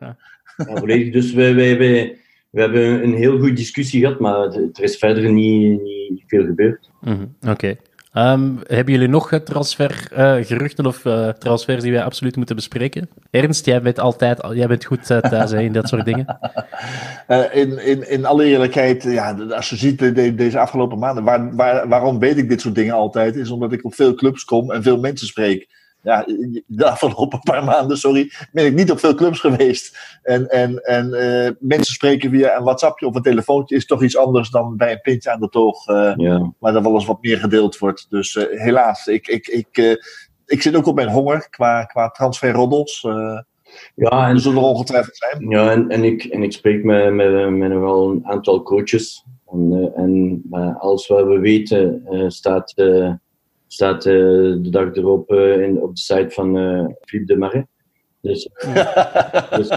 volledig. Dus wij, wij, wij, we hebben een heel goede discussie gehad, maar het- er is verder niet, niet veel gebeurd. Mhm, Oké. Ehm, hebben jullie nog transfergeruchten of eh, transfers die wij absoluut moeten bespreken? Ernst, jij bent altijd jij bent goed eh, thuis in dat soort dingen. Eh, in, in, in alle eerlijkheid, ja, als je ziet de- de- deze afgelopen maanden, waar, waar, waarom weet ik dit soort dingen altijd, is omdat ik op veel clubs kom en veel mensen spreek. Ja, de afgelopen paar maanden, sorry, ben ik niet op veel clubs geweest. En, en, en eh, mensen spreken via een WhatsAppje of een telefoontje is toch iets anders dan bij een pintje aan de toog, Ja. waar er wel eens wat meer gedeeld wordt. Dus eh, helaas, ik, ik, ik, ik zit ook op mijn honger qua, qua transferroddels. Ja, en er zullen er ongetwijfeld zijn. Ja, en, en, ik, en ik spreek met, met, met nogal een aantal coaches. En, en maar alles wat we weten staat, staat eh, de dag erop eh, in, op de site van eh Philippe de Marais. Dus, dus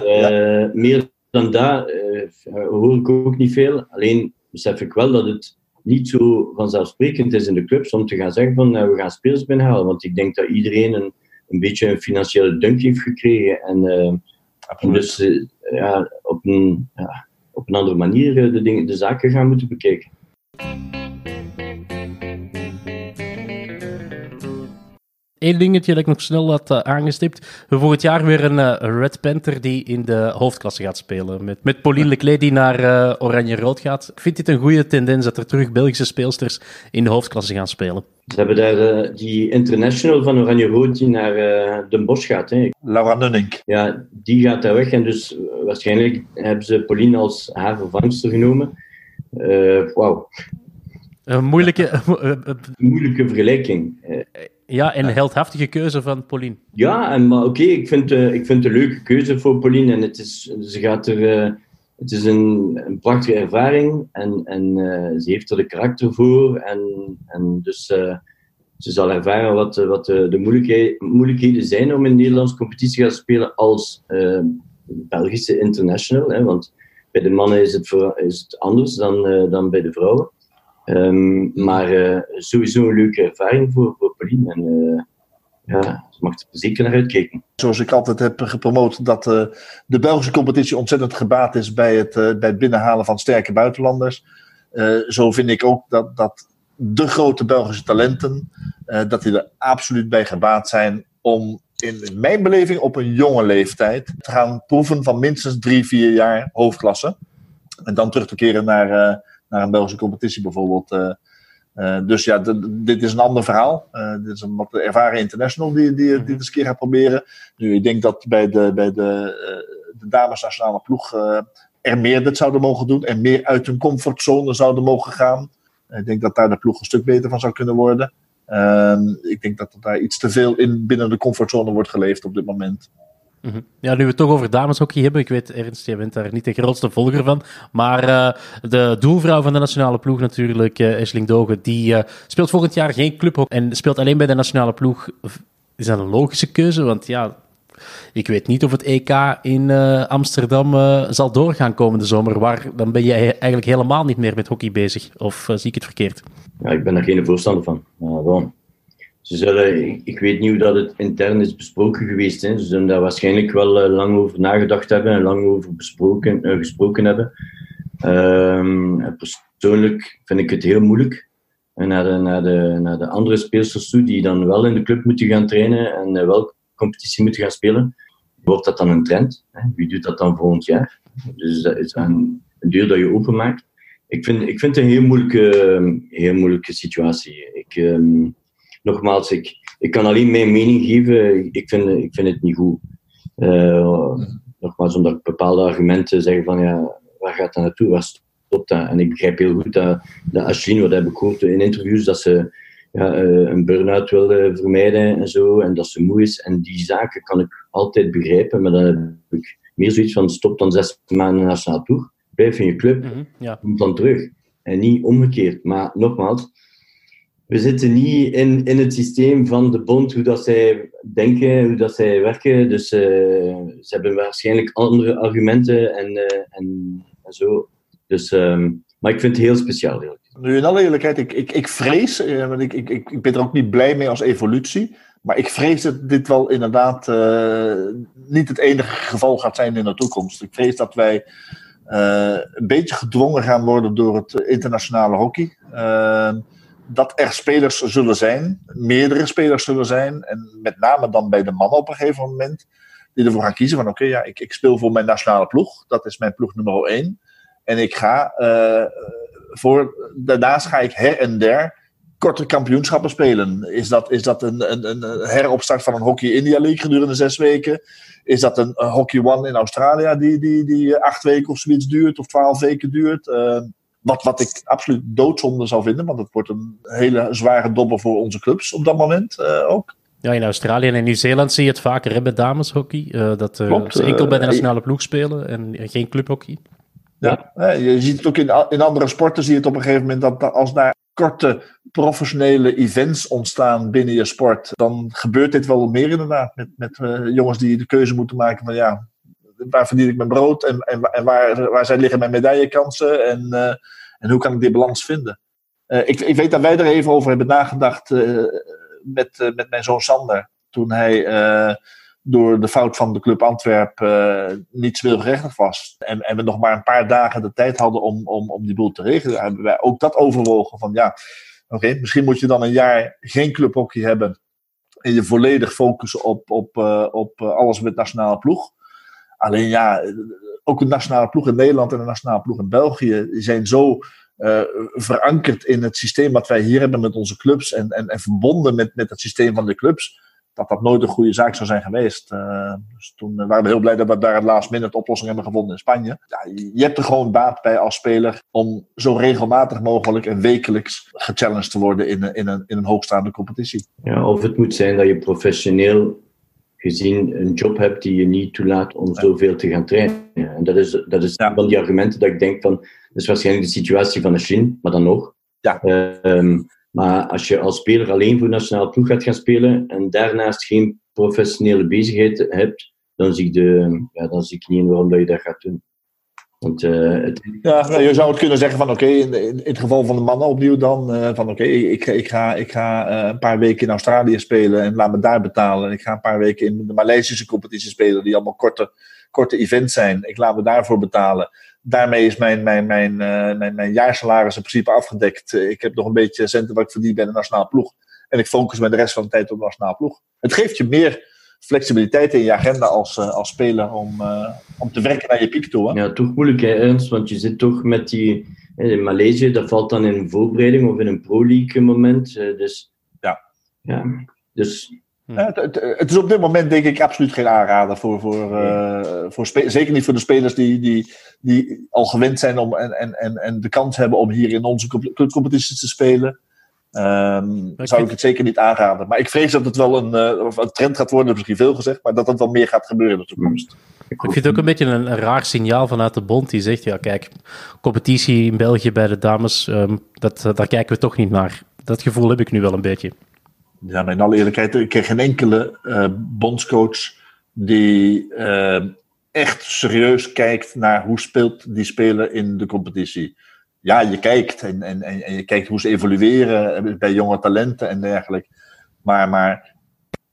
meer dan eh, hoor ik ook niet veel. Alleen besef ik wel dat het niet zo vanzelfsprekend is in de clubs om te gaan zeggen van we gaan spelers binnenhalen. Want ik denk dat iedereen een, een beetje een financiële dunk heeft gekregen. En, en dus ja, op, een, ja, op een andere manier de, dingen, de zaken gaan moeten bekijken. Eén dingetje dat ik nog snel had uh, aangestipt. We volgend jaar weer een uh, Red Panther die in de hoofdklasse gaat spelen. Met, met Pauline Leclerc die naar uh, Oranje-Rood gaat. Ik vind dit een goede tendens dat er terug Belgische speelsters in de hoofdklasse gaan spelen. Ze hebben daar die international van Oranje-Rood die naar Den Bosch gaat. Hè. Laura Nunning. Ja, die gaat daar weg. En dus waarschijnlijk hebben ze Pauline als haar vervangster genomen. Wauw. Een moeilijke... moeilijke vergelijking. Ja, en een heldhaftige keuze van Pauline. Ja, en, maar oké, ik, vind, uh, ik vind het een leuke keuze voor Pauline. En het is, ze gaat er, uh, het is een, een prachtige ervaring en, en uh, ze heeft er de karakter voor. En, en dus ze zal ervaren wat, wat de, de moeilijkheden, moeilijkheden zijn om in de Nederlandse competitie te gaan spelen als Belgische international. Hè, want bij de mannen is het, voor, is het anders dan, dan bij de vrouwen. Um, maar uh, sowieso een leuke ervaring voor, Pauline. En uh, ja, ze mag er zeker naar uitkijken. Zoals ik altijd heb gepromoot, dat uh, de Belgische competitie ontzettend gebaat is bij het, bij het binnenhalen van sterke buitenlanders. zo vind ik ook dat, dat de grote Belgische talenten, dat die er absoluut bij gebaat zijn om in mijn beleving op een jonge leeftijd te gaan proeven van minstens drie, vier jaar hoofdklasse. En dan terug te keren naar naar een Belgische competitie bijvoorbeeld. Uh, uh, dus ja, dit is een ander verhaal. Uh, dit is een wat ervaren international die, die, die dit eens een keer gaat proberen. Nu, ik denk dat bij de, bij de, de dames nationale ploeg er meer dit zouden mogen doen. En meer uit hun comfortzone zouden mogen gaan. Ik denk dat daar de ploeg een stuk beter van zou kunnen worden. Ehm, ik denk dat er daar iets te veel in binnen de comfortzone wordt geleefd op dit moment. Mhm. Ja, nu we het toch over dameshockey hebben, ik weet Ernst, je bent daar niet de grootste volger van, maar uh, de doelvrouw van de nationale ploeg natuurlijk, uh, Esling Dogen, die uh, speelt volgend jaar geen clubhockey en speelt alleen bij de nationale ploeg. Is dat een logische keuze? Want ja, ik weet niet of het EK in Amsterdam zal doorgaan komende zomer, waar dan ben jij eigenlijk helemaal niet meer met hockey bezig, of zie ik het verkeerd? Ja, ik ben daar geen voorstander van, wel ze zullen, ik weet niet hoe dat het intern is besproken geweest. Hè. Ze zullen daar waarschijnlijk wel uh, lang over nagedacht hebben en lang over besproken, uh, gesproken hebben. Um, persoonlijk vind ik het heel moeilijk. En naar de, naar, de, naar de andere speelsters toe, die dan wel in de club moeten gaan trainen en uh, wel competitie moeten gaan spelen, wordt dat dan een trend? Hè? Wie doet dat dan volgend jaar? Dus dat is een, een deur dat je openmaakt. Ik vind, ik vind het een heel moeilijke, heel moeilijke situatie. Ik, um, nogmaals, ik, ik kan alleen mijn mening geven. Ik vind, ik vind het niet goed. Uh, nogmaals, omdat bepaalde argumenten zeggen van ja, waar gaat dat naartoe? Waar stopt dat? En ik begrijp heel goed dat, dat Ashlyn, wat heb ik gehoord in interviews, dat ze ja, uh, een burn-out wilde vermijden en zo, en dat ze moe is. En die zaken kan ik altijd begrijpen, maar dan heb ik meer zoiets van stop dan zes maanden nationaal toe, blijf in je club, mm -hmm, ja. kom dan terug. En niet omgekeerd. Maar nogmaals, we zitten niet in, in het systeem van de bond, hoe dat zij denken, hoe dat zij werken. Dus uh, ze hebben waarschijnlijk andere argumenten en, uh, en, en, zo. Dus, um, maar ik vind het heel speciaal. Nu, in alle eerlijkheid, ik, ik, ik vrees, uh, want ik, ik, ik ben er ook niet blij mee als evolutie. Maar ik vrees dat dit wel inderdaad niet het enige geval gaat zijn in de toekomst. Ik vrees dat wij een beetje gedwongen gaan worden door het internationale hockey dat er spelers zullen zijn, meerdere spelers zullen zijn, en met name dan bij de mannen op een gegeven moment, die ervoor gaan kiezen van oké, ja, ik, ik, speel voor mijn nationale ploeg, dat is mijn ploeg nummer 1, en ik ga uh, voor, daarnaast ga ik her en der korte kampioenschappen spelen. Is dat, is dat een, een, een heropstart van een Hockey India League gedurende zes weken? Is dat een, een Hockey One in Australië die, die, die acht weken of zoiets duurt, of twaalf weken duurt? Uh, wat, wat ik absoluut doodzonde zou vinden, want het wordt een hele zware dobber voor onze clubs op dat moment uh, ook. Ja, in Australië en in Nieuw-Zeeland zie je het vaker hè, bij dameshockey. Uh, dat uh, ze enkel bij de nationale ploeg spelen en geen clubhockey. Ja, ja, je ziet het ook in, in andere sporten, zie je het op een gegeven moment dat als daar korte professionele events ontstaan binnen je sport, dan gebeurt dit wel meer inderdaad. Met, met jongens die de keuze moeten maken van ja, waar verdien ik mijn brood en, en, en waar, waar zijn liggen mijn medaillekansen en, uh, en hoe kan ik die balans vinden. Uh, ik, ik weet dat wij er even over hebben nagedacht uh, met, met mijn zoon Sander. Toen hij door de fout van de club Antwerp niet speelgerechtigd was. En, en we nog maar een paar dagen de tijd hadden om, om, om die boel te regelen. Hebben wij ook dat overwogen van ja, oké, misschien moet je dan een jaar geen clubhockey hebben en je volledig focussen op, op, op alles met nationale ploeg. Alleen ja, ook de nationale ploeg in Nederland en de nationale ploeg in België zijn zo uh, verankerd in het systeem wat wij hier hebben met onze clubs en, en, en verbonden met, met het systeem van de clubs dat dat nooit een goede zaak zou zijn geweest. Dus toen waren we heel blij dat we daar het last minute oplossing hebben gevonden in Spanje. Ja, je hebt er gewoon baat bij als speler om zo regelmatig mogelijk en wekelijks gechallenged te worden in, in, een, in een hoogstaande competitie. Ja, of het moet zijn dat je professioneel gezien een job hebt die je niet toelaat om zoveel te gaan trainen. En dat is, dat is ja. van die argumenten dat ik denk van, dat is waarschijnlijk de situatie van Shin, maar dan nog. Ja. Uh, maar als je als speler alleen voor nationale ploeg gaat gaan spelen en daarnaast geen professionele bezigheid hebt, dan zie ik, de, ja, dan zie ik niet in waarom dat je dat gaat doen. Het... Ja, nou, je zou het kunnen zeggen van oké, in, in, het geval van de mannen opnieuw dan, uh, van oké, ik, ik, ga, ik ga uh, een paar weken in Australië spelen en laat me daar betalen. En ik ga een paar weken in de Maleisische competitie spelen, die allemaal korte, korte events zijn. Ik laat me daarvoor betalen daarmee is mijn, mijn, mijn, mijn, mijn jaarsalaris in principe afgedekt. Ik heb nog een beetje centen wat ik verdien bij de nationale ploeg. En ik focus me de rest van de tijd op de nationale ploeg. Het geeft je meer flexibiliteit in je agenda als, uh, als speler om, om te werken naar je piek toe. Hè? Ja, toch moeilijk hè, Ernst, want je zit toch met die... In Maleisië, dat valt dan in een voorbereiding of in een pro-league moment. dus ja. ja. Dus Hm. Het, het, het, is op dit moment denk ik absoluut geen aanrader voor, voor, uh, voor zeker niet voor de spelers die, die, die al gewend zijn om en, en, en, en de kans hebben om hier in onze clubcompetities te spelen. Um, zou ik het zeker niet aanraden. Maar ik vrees dat het wel een, uh, een trend gaat worden, misschien veel gezegd, maar dat het wel meer gaat gebeuren in de toekomst. Ik vind het ook een beetje een, een, raar signaal vanuit de bond die zegt, ja kijk, competitie in België bij de dames, um, dat, daar kijken we toch niet naar. Dat gevoel heb ik nu wel een beetje. Ja, maar in alle eerlijkheid, ik ken geen enkele uh, bondscoach die uh, echt serieus kijkt naar hoe speelt die speler in de competitie. Ja, je kijkt en, en, en je kijkt hoe ze evolueren bij jonge talenten en dergelijke. Maar, maar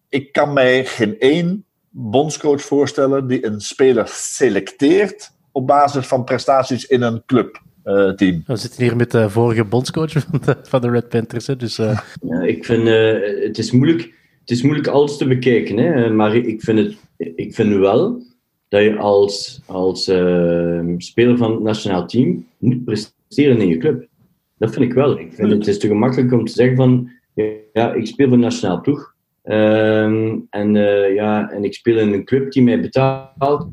ik kan mij geen één bondscoach voorstellen die een speler selecteert op basis van prestaties in een club. Uh, team. We zitten hier met de vorige bondscoach van de, van de Red Panthers. Hè, dus, uh... ja, ik vind uh, het is moeilijk. Het is moeilijk alles te bekijken, hè, maar ik vind, het, ik vind wel dat je als, als speler van het nationaal team moet presteren in je club. Dat vind ik wel. Ik het is te gemakkelijk om te zeggen van ja, ik speel voor nationaal ploeg. Ehm, en, ja, en ik speel in een club die mij betaalt.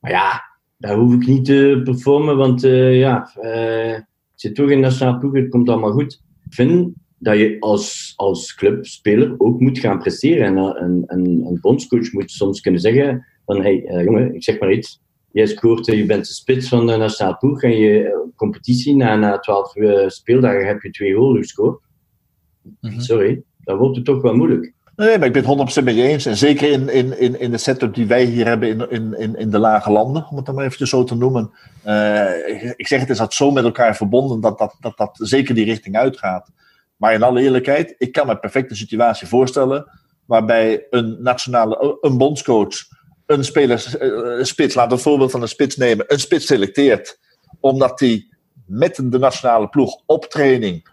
Maar ja, daar hoef ik niet te performen, want uh, ja, ik zit toch in nationale ploeg, het komt allemaal goed. Ik vind dat je als, als clubspeler ook moet gaan presteren. En een, een, bondscoach moet soms kunnen zeggen van, hey, jongen, ik zeg maar iets, jij scoort, je bent de spits van de nationale ploeg en je competitie, na, na 12 speeldagen heb je twee goals gescoord. Mm -hmm. Sorry, dan wordt het toch wel moeilijk. Nee, maar ik ben het 100% met je eens. En zeker in, in, in, in de setup die wij hier hebben in, in, in, in de lage landen, om het dan maar eventjes zo te noemen. Uh, ik zeg het is dat zo met elkaar verbonden dat dat, dat dat zeker die richting uitgaat. Maar in alle eerlijkheid, ik kan me een perfecte situatie voorstellen waarbij een nationale, een bondscoach, een speler, een spits, laat een voorbeeld van een spits nemen, een spits selecteert, omdat hij met de nationale ploeg op training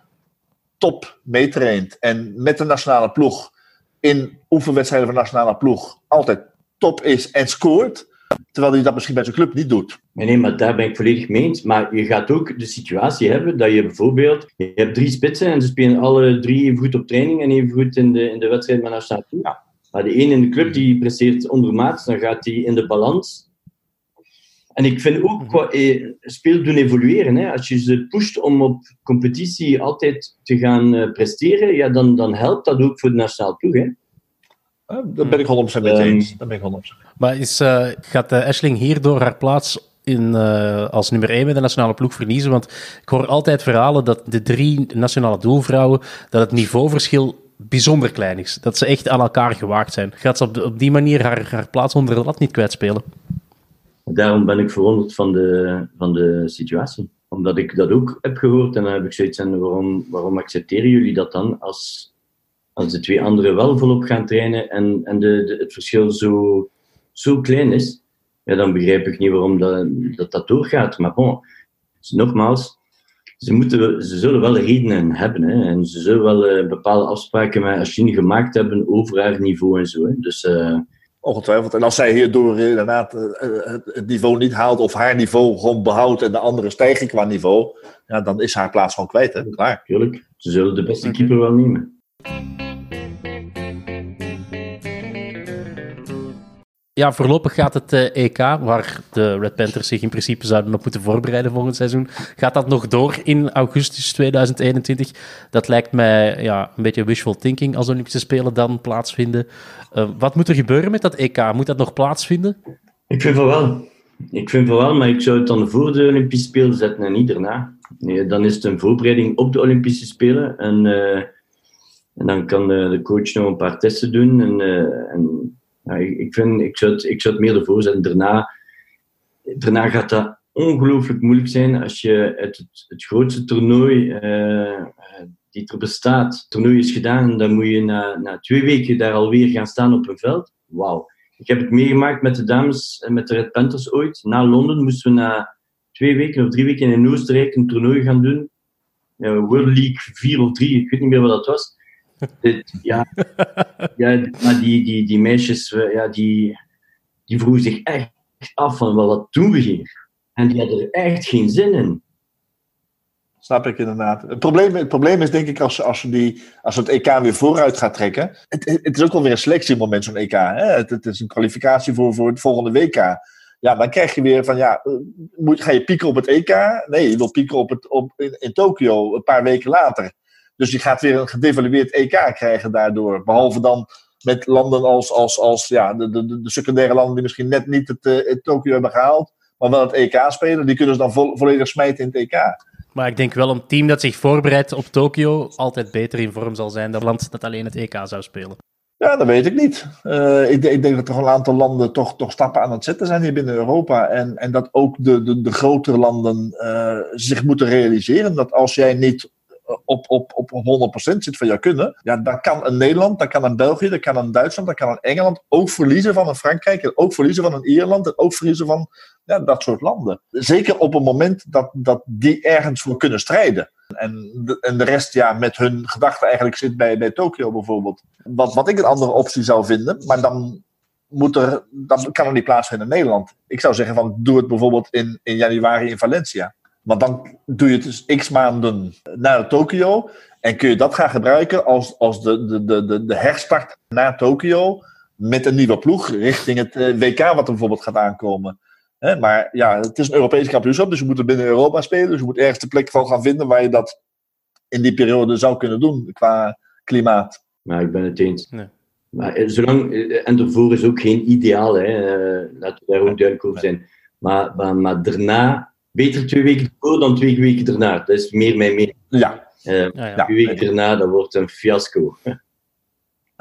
top meetraint en met de nationale ploeg in oefenwedstrijden van de nationale ploeg altijd top is en scoort. Terwijl hij dat misschien bij zijn club niet doet. Nee, nee, maar daar ben ik volledig mee eens. Maar je gaat ook de situatie hebben dat je bijvoorbeeld... Je hebt drie spitsen en ze spelen alle drie even goed op training en even goed in de, in de wedstrijd met de nationale ploeg. Ja. Maar de een in de club die presteert ondermaats, dan gaat hij in de balans. En ik vind ook qua eh, speel doen evolueren. Hè. Als je ze pusht om op competitie altijd te gaan uh, presteren, ja, dan, dan helpt dat ook voor de nationale ploeg. Hè. Uh, daar ben ik 100% mee eens. Daar ben ik 100%. Maar is, uh, gaat Ashling hierdoor haar plaats in, als nummer 1 bij de nationale ploeg verliezen? Want ik hoor altijd verhalen dat de drie nationale doelvrouwen, dat het niveauverschil bijzonder klein is. Dat ze echt aan elkaar gewaagd zijn. Gaat ze op, die manier haar, plaats onder de lat niet kwijtspelen? Daarom ben ik verwonderd van de, van de situatie. Omdat ik dat ook heb gehoord en dan heb ik zoiets en waarom, waarom accepteren jullie dat dan als, als de twee anderen wel volop gaan trainen en, en de, het verschil zo, zo klein is? Ja, dan begrijp ik niet waarom dat, dat, dat doorgaat. Maar bon, nogmaals, ze, moeten, ze zullen wel redenen hebben. Hè, en ze zullen wel eh, bepaalde afspraken met Chine gemaakt hebben over haar niveau en zo. Hè. Dus, uh, Ongetwijfeld. En als zij hierdoor inderdaad het niveau niet haalt of haar niveau gewoon behoudt en de andere stijgen qua niveau, ja, dan is haar plaats gewoon kwijt. Hè? Klaar. Tuurlijk. Ze zullen de beste keeper wel nemen. Ja, voorlopig gaat het uh, EK, waar de Red Panthers zich in principe zouden op moeten voorbereiden volgend seizoen, gaat dat nog door in augustus 2021. Dat lijkt mij ja, een beetje wishful thinking als Olympische Spelen dan plaatsvinden. Uh, wat moet er gebeuren met dat EK? Moet dat nog plaatsvinden? Ik vind van wel. Ik vind van wel, maar ik zou het dan voor de Olympische Spelen zetten en niet daarna. Nee, dan is het een voorbereiding op de Olympische Spelen. En, uh, en dan kan de, de, coach nog een paar testen doen. En, en ik, vind, ik, zou het, ik zou meer ervoor zetten. Daarna, daarna gaat dat ongelooflijk moeilijk zijn als je het, het, het grootste toernooi uh, die er bestaat, het toernooi is gedaan, dan moet je na, na twee weken daar alweer gaan staan op een veld. Wauw. Ik heb het meegemaakt met de dames en met de Red Panthers ooit. Na Londen moesten we na twee weken of drie weken in Oostenrijk een toernooi gaan doen. World League 4 of 3, ik weet niet meer wat dat was ja, ja, maar die, die, die meisjes, ja, die, die vroegen zich echt af van wat doen we hier? En die hadden er echt geen zin in. Snap ik inderdaad. Het probleem, het probleem is denk ik als, als, die, als het EK weer vooruit gaat trekken. Het, het is ook wel weer een selectiemoment zo'n EK. Hè? Het, het, is een kwalificatie voor, voor het volgende WK. Ja, dan krijg je weer van ja, eh, moet, ga je pieken op het EK? Nee, je wil pieken op het, op, in, in Tokio een paar weken later. Dus je gaat weer een gedevalueerd EK krijgen daardoor. Behalve dan met landen als, als, als ja, de, de, de secundaire landen die misschien net niet het, uh, het Tokio hebben gehaald, maar wel het EK spelen. Die kunnen ze dan vo volledig smijten in het EK. Maar ik denk wel een team dat zich voorbereidt op Tokio altijd beter in vorm zal zijn dan een land dat alleen het EK zou spelen. Ja, dat weet ik niet. Uh, ik, ik, denk dat er een aantal landen toch, toch stappen aan het zetten zijn hier binnen Europa. En, en dat ook de, de, de grotere landen uh, zich moeten realiseren dat als jij niet op, op, op 100% zit van jouw kunnen, ja, dan kan een Nederland, dan kan een België, dan kan een Duitsland, dan kan een Engeland ook verliezen van een Frankrijk en ook verliezen van een Ierland en ook verliezen van ja, dat soort landen. Zeker op het moment dat, dat die ergens voor kunnen strijden. En de, en de rest ja, met hun gedachten eigenlijk zit bij, bij Tokio bijvoorbeeld. Wat, wat ik een andere optie zou vinden, maar dan moet er, dan kan er niet plaatsvinden in Nederland. Ik zou zeggen van doe het bijvoorbeeld in, in januari in Valencia. Want dan doe je het dus x maanden naar Tokio. En kun je dat gaan gebruiken als, als de, de, de, de herstart naar Tokio. Met een nieuwe ploeg richting het eh, WK, wat er bijvoorbeeld gaat aankomen. maar ja, het is een Europees kampioenschap, dus je moet er binnen Europa spelen. Dus je moet ergens de plek van gaan vinden waar je dat in die periode zou kunnen doen qua klimaat. Maar ik ben het eens. Nee. Maar eh, zolang, eh, en daarvoor is ook geen ideaal, hè, laten we daar ook duidelijk over zijn. Maar, maar, maar daarna beter twee weken voor dan twee weken daarna. Dat is meer mijn mening. Ja. Uh, ja, Twee weken daarna, dat wordt een fiasco.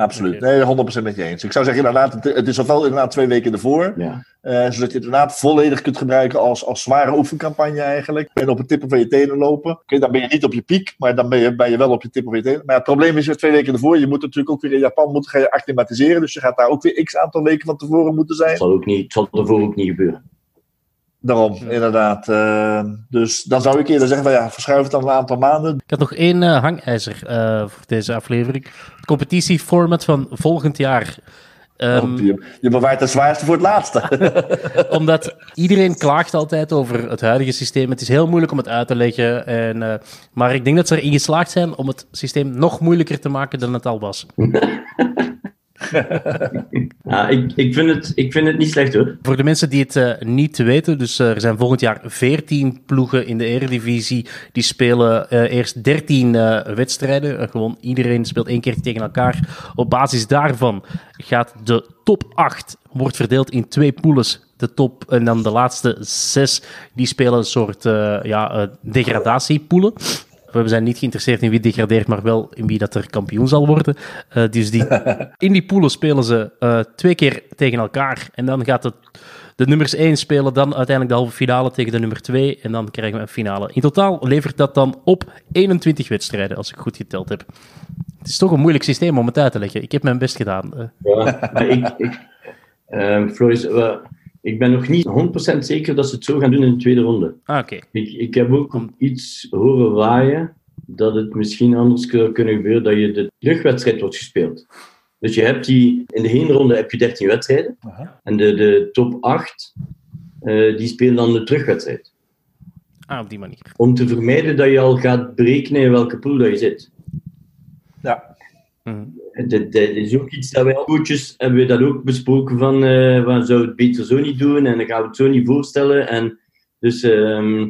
Absoluut. Nee, 100% met je eens. Ik zou zeggen, inderdaad, het is ofwel inderdaad twee weken ervoor. Ja. Uh, zodat je het inderdaad volledig kunt gebruiken als, als zware oefencampagne eigenlijk. En op het tippen van je tenen lopen. Oké, dan ben je niet op je piek, maar dan ben je, ben je wel op je tippen van je tenen. Maar het probleem is, twee weken ervoor, je moet natuurlijk ook weer in Japan moeten gaan je acclimatiseren. Dus je gaat daar ook weer x aantal weken van tevoren moeten zijn. Dat zal, ook niet, zal ervoor ook niet gebeuren. Daarom, inderdaad. Uh, dus dan zou ik eerder zeggen, van, ja, verschuif het dan een aantal maanden. Ik had nog één uh, hangijzer uh, voor deze aflevering. Het competitieformat van volgend jaar. Um, oh, je, je bewaart het zwaarste voor het laatste. omdat iedereen klaagt altijd over het huidige systeem. Het is heel moeilijk om het uit te leggen. En, maar ik denk dat ze erin geslaagd zijn om het systeem nog moeilijker te maken dan het al was. ik, ik, vind het, ik vind het niet slecht hoor. Voor de mensen die het uh, niet weten, dus uh, er zijn volgend jaar 14 ploegen in de Eredivisie. Die spelen uh, eerst 13 wedstrijden. gewoon iedereen speelt één keer tegen elkaar. Op basis daarvan gaat de top 8 wordt verdeeld in twee pools. De top en dan de laatste zes, die spelen een soort ja, degradatiepoelen. We zijn niet geïnteresseerd in wie degradeert, maar wel in wie dat er kampioen zal worden. Uh, dus die, in die poelen spelen ze uh, twee keer tegen elkaar. En dan gaat het, de nummers 1 spelen dan uiteindelijk de halve finale tegen de nummer 2. En dan krijgen we een finale. In totaal levert dat dan op 21 wedstrijden, als ik goed geteld heb. Het is toch een moeilijk systeem om het uit te leggen. Ik heb mijn best gedaan. Ja, maar ik... ik uh, Floris, ik ben nog niet 100% zeker dat ze het zo gaan doen in de tweede ronde. Ah, oké. Ik, ik heb ook iets horen waaien dat het misschien anders zou kunnen gebeuren dat je de terugwedstrijd wordt gespeeld. Dus je hebt die, in de heenronde heb je 13 wedstrijden. Aha. En de, de top 8, eh, die spelen dan de terugwedstrijd. Ah, op die manier. Om te vermijden dat je al gaat berekenen in welke pool dat je zit. Ja. Mhm. Dat, dat is ook iets dat wij coaches hebben we dat ook besproken van, eh van zou het beter zo niet doen en dan gaan we het zo niet voorstellen. En dus, ehm,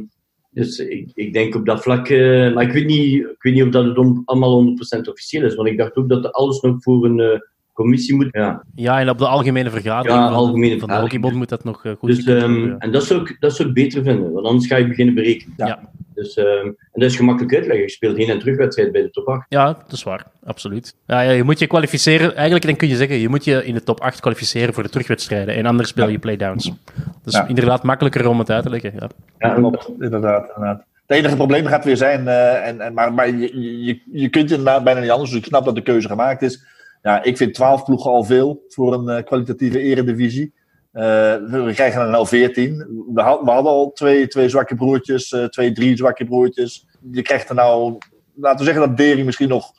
dus ik, ik denk op dat vlak, eh, maar ik weet, niet, ik weet niet of dat het om, allemaal 100% officieel is, want ik dacht ook dat alles nog voor een eh, commissie moet. Ja. Ja, en op de algemene vergadering Ja, van, algemene van de vergadering. Hockeybond moet dat nog goed Dus, ehm, ja. en dat zou, ik, dat zou ik beter vinden, want anders ga je beginnen berekenen. Ja. Ja. Dus, ehm, en dat is gemakkelijk uitleggen. Je speelt heen- en terugwedstrijd bij de top 8. Ja, dat is waar. Absoluut. Ja, ja, je moet je kwalificeren. Eigenlijk dan kun je zeggen, je moet je in de top 8 kwalificeren voor de terugwedstrijden. En anders speel je playdowns. Dus Ja. inderdaad makkelijker om het uit te leggen. Ja. Ja, Klopt, inderdaad. inderdaad. Het enige probleem gaat weer zijn, eh, en, en, maar, maar je, je, je kunt inderdaad bijna niet anders, dus ik snap dat de keuze gemaakt is. Ja, ik vind 12 ploegen al veel voor een eh, kwalitatieve eredivisie. Eh, we krijgen er nou 14. We, had- we hadden al twee, twee zwakke broertjes, eh, twee, drie zwakke broertjes. Je krijgt er nou, laten we zeggen dat Dering misschien nog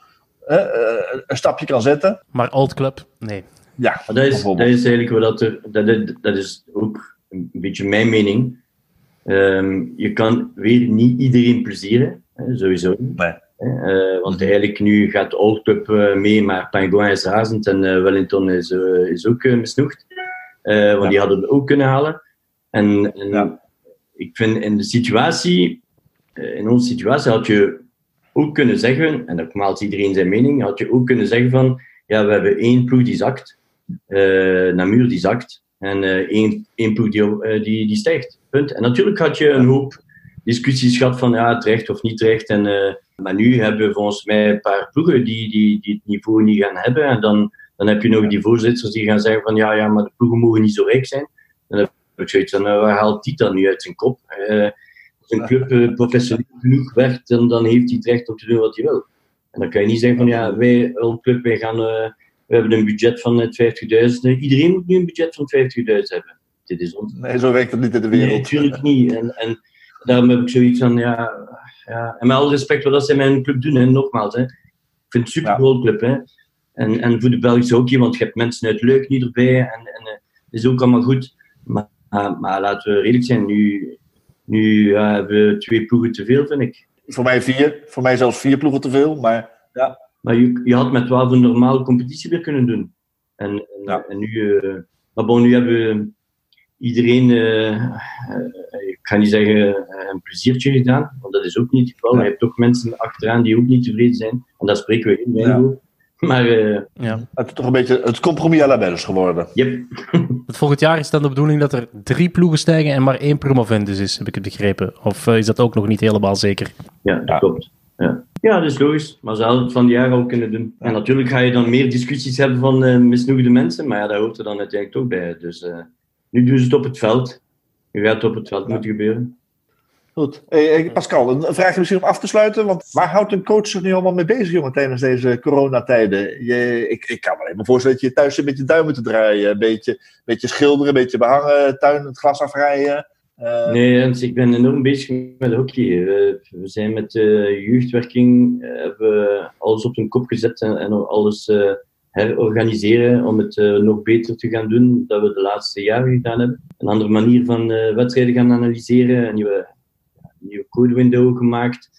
eh, eh, een stapje kan zetten. Maar Old Club, nee. Ja, Maar dat is, dat is eigenlijk wat dat er. Dat, is- dat is ook een beetje mijn mening. Ehm, je kan weer niet iedereen plezieren, hè, sowieso. Nee. Eh, want eigenlijk nu gaat de Old Club eh, mee, maar Pangouin is razend en Wellington is, is ook misnoegd. Eh, want die hadden het ook kunnen halen. En, ik vind in de situatie, eh, in onze situatie had je ook kunnen zeggen, en dat maalt iedereen zijn mening, had je ook kunnen zeggen van, ja, we hebben één ploeg die zakt, eh Namur die zakt, en één, één ploeg die, die, die stijgt. Punt. En natuurlijk had je een hoop discussies gehad van, ja, terecht of niet terecht. En, maar nu hebben we volgens mij een paar ploegen die, die, die het niveau niet gaan hebben. En dan, dan heb je nog die voorzitters die gaan zeggen van, ja, ja, maar de ploegen mogen niet zo rijk zijn. Dan heb ik zoiets van, nou, waar haalt die dan nu uit zijn kop? Eh, als een club eh, professioneel genoeg werkt, dan, dan heeft hij het recht om te doen wat hij wil. En dan kan je niet zeggen van, ja, wij, een club, wij gaan... eh, we hebben een budget van net 50.000. Iedereen moet nu een budget van 50.000 hebben. Dit is ons. Nee, zo werkt het niet in de Nee, wereld. natuurlijk niet. En, en daarom heb ik zoiets van, ja, ja. En met alle respect wat dat zij met een club doen, hè, nogmaals. Hè. Ik vind het een super club. Hè. En, en voor de Belgische hockey, want je hebt mensen uit Leuk niet erbij. En, en eh, dat is ook allemaal goed. Maar, maar, maar laten we redelijk zijn. Nu, nu ja, hebben we twee ploegen te veel, vind ik. Voor mij vier, voor mij zelfs vier ploegen te veel, maar Maar je, je had met 12 een normale competitie weer kunnen doen. En, en, Ja. en nu, eh, maar bon, nu hebben we iedereen, eh, eh, ik ga niet zeggen eh, een pleziertje gedaan, want dat is ook niet het geval. Ja. Je hebt toch mensen achteraan die ook niet tevreden zijn. En daar spreken we heel weinig Ja. over. Maar, eh Ja. het is toch een beetje het compromis à la Belge geworden. yep. Het volgend jaar is dan de bedoeling dat er drie ploegen stijgen en maar één promovendus is, heb ik het begrepen. Of eh, is dat ook nog niet helemaal zeker? Ja, dat Ja. klopt. Ja. ja, dat is logisch. Maar ze hadden het van die jaar al kunnen doen. En natuurlijk ga je dan meer discussies hebben van eh misnoegde mensen, maar ja, dat hoort er dan uiteindelijk toch bij. Dus eh, nu doen ze het op het veld. Nu gaat het op het veld moeten gebeuren. Goed. Hey, Pascal, een een vraag misschien om af te sluiten. Want waar houdt een coach zich nu allemaal mee bezig, jongen, tijdens deze coronatijden? Ik, ik kan me alleen maar voorstellen dat je thuis zit met je duimen te draaien. Een beetje, beetje schilderen, een beetje behangen, tuin, het glas afrijden. Eh, Nee, ik ben enorm bezig met hockey. We, we zijn met de jeugdwerking, eh, hebben we alles op een kop gezet en, en alles eh, herorganiseren om het eh, nog beter te gaan doen dan we de laatste jaren gedaan hebben. Een andere manier van eh, wedstrijden gaan analyseren, een een nieuwe code window gemaakt.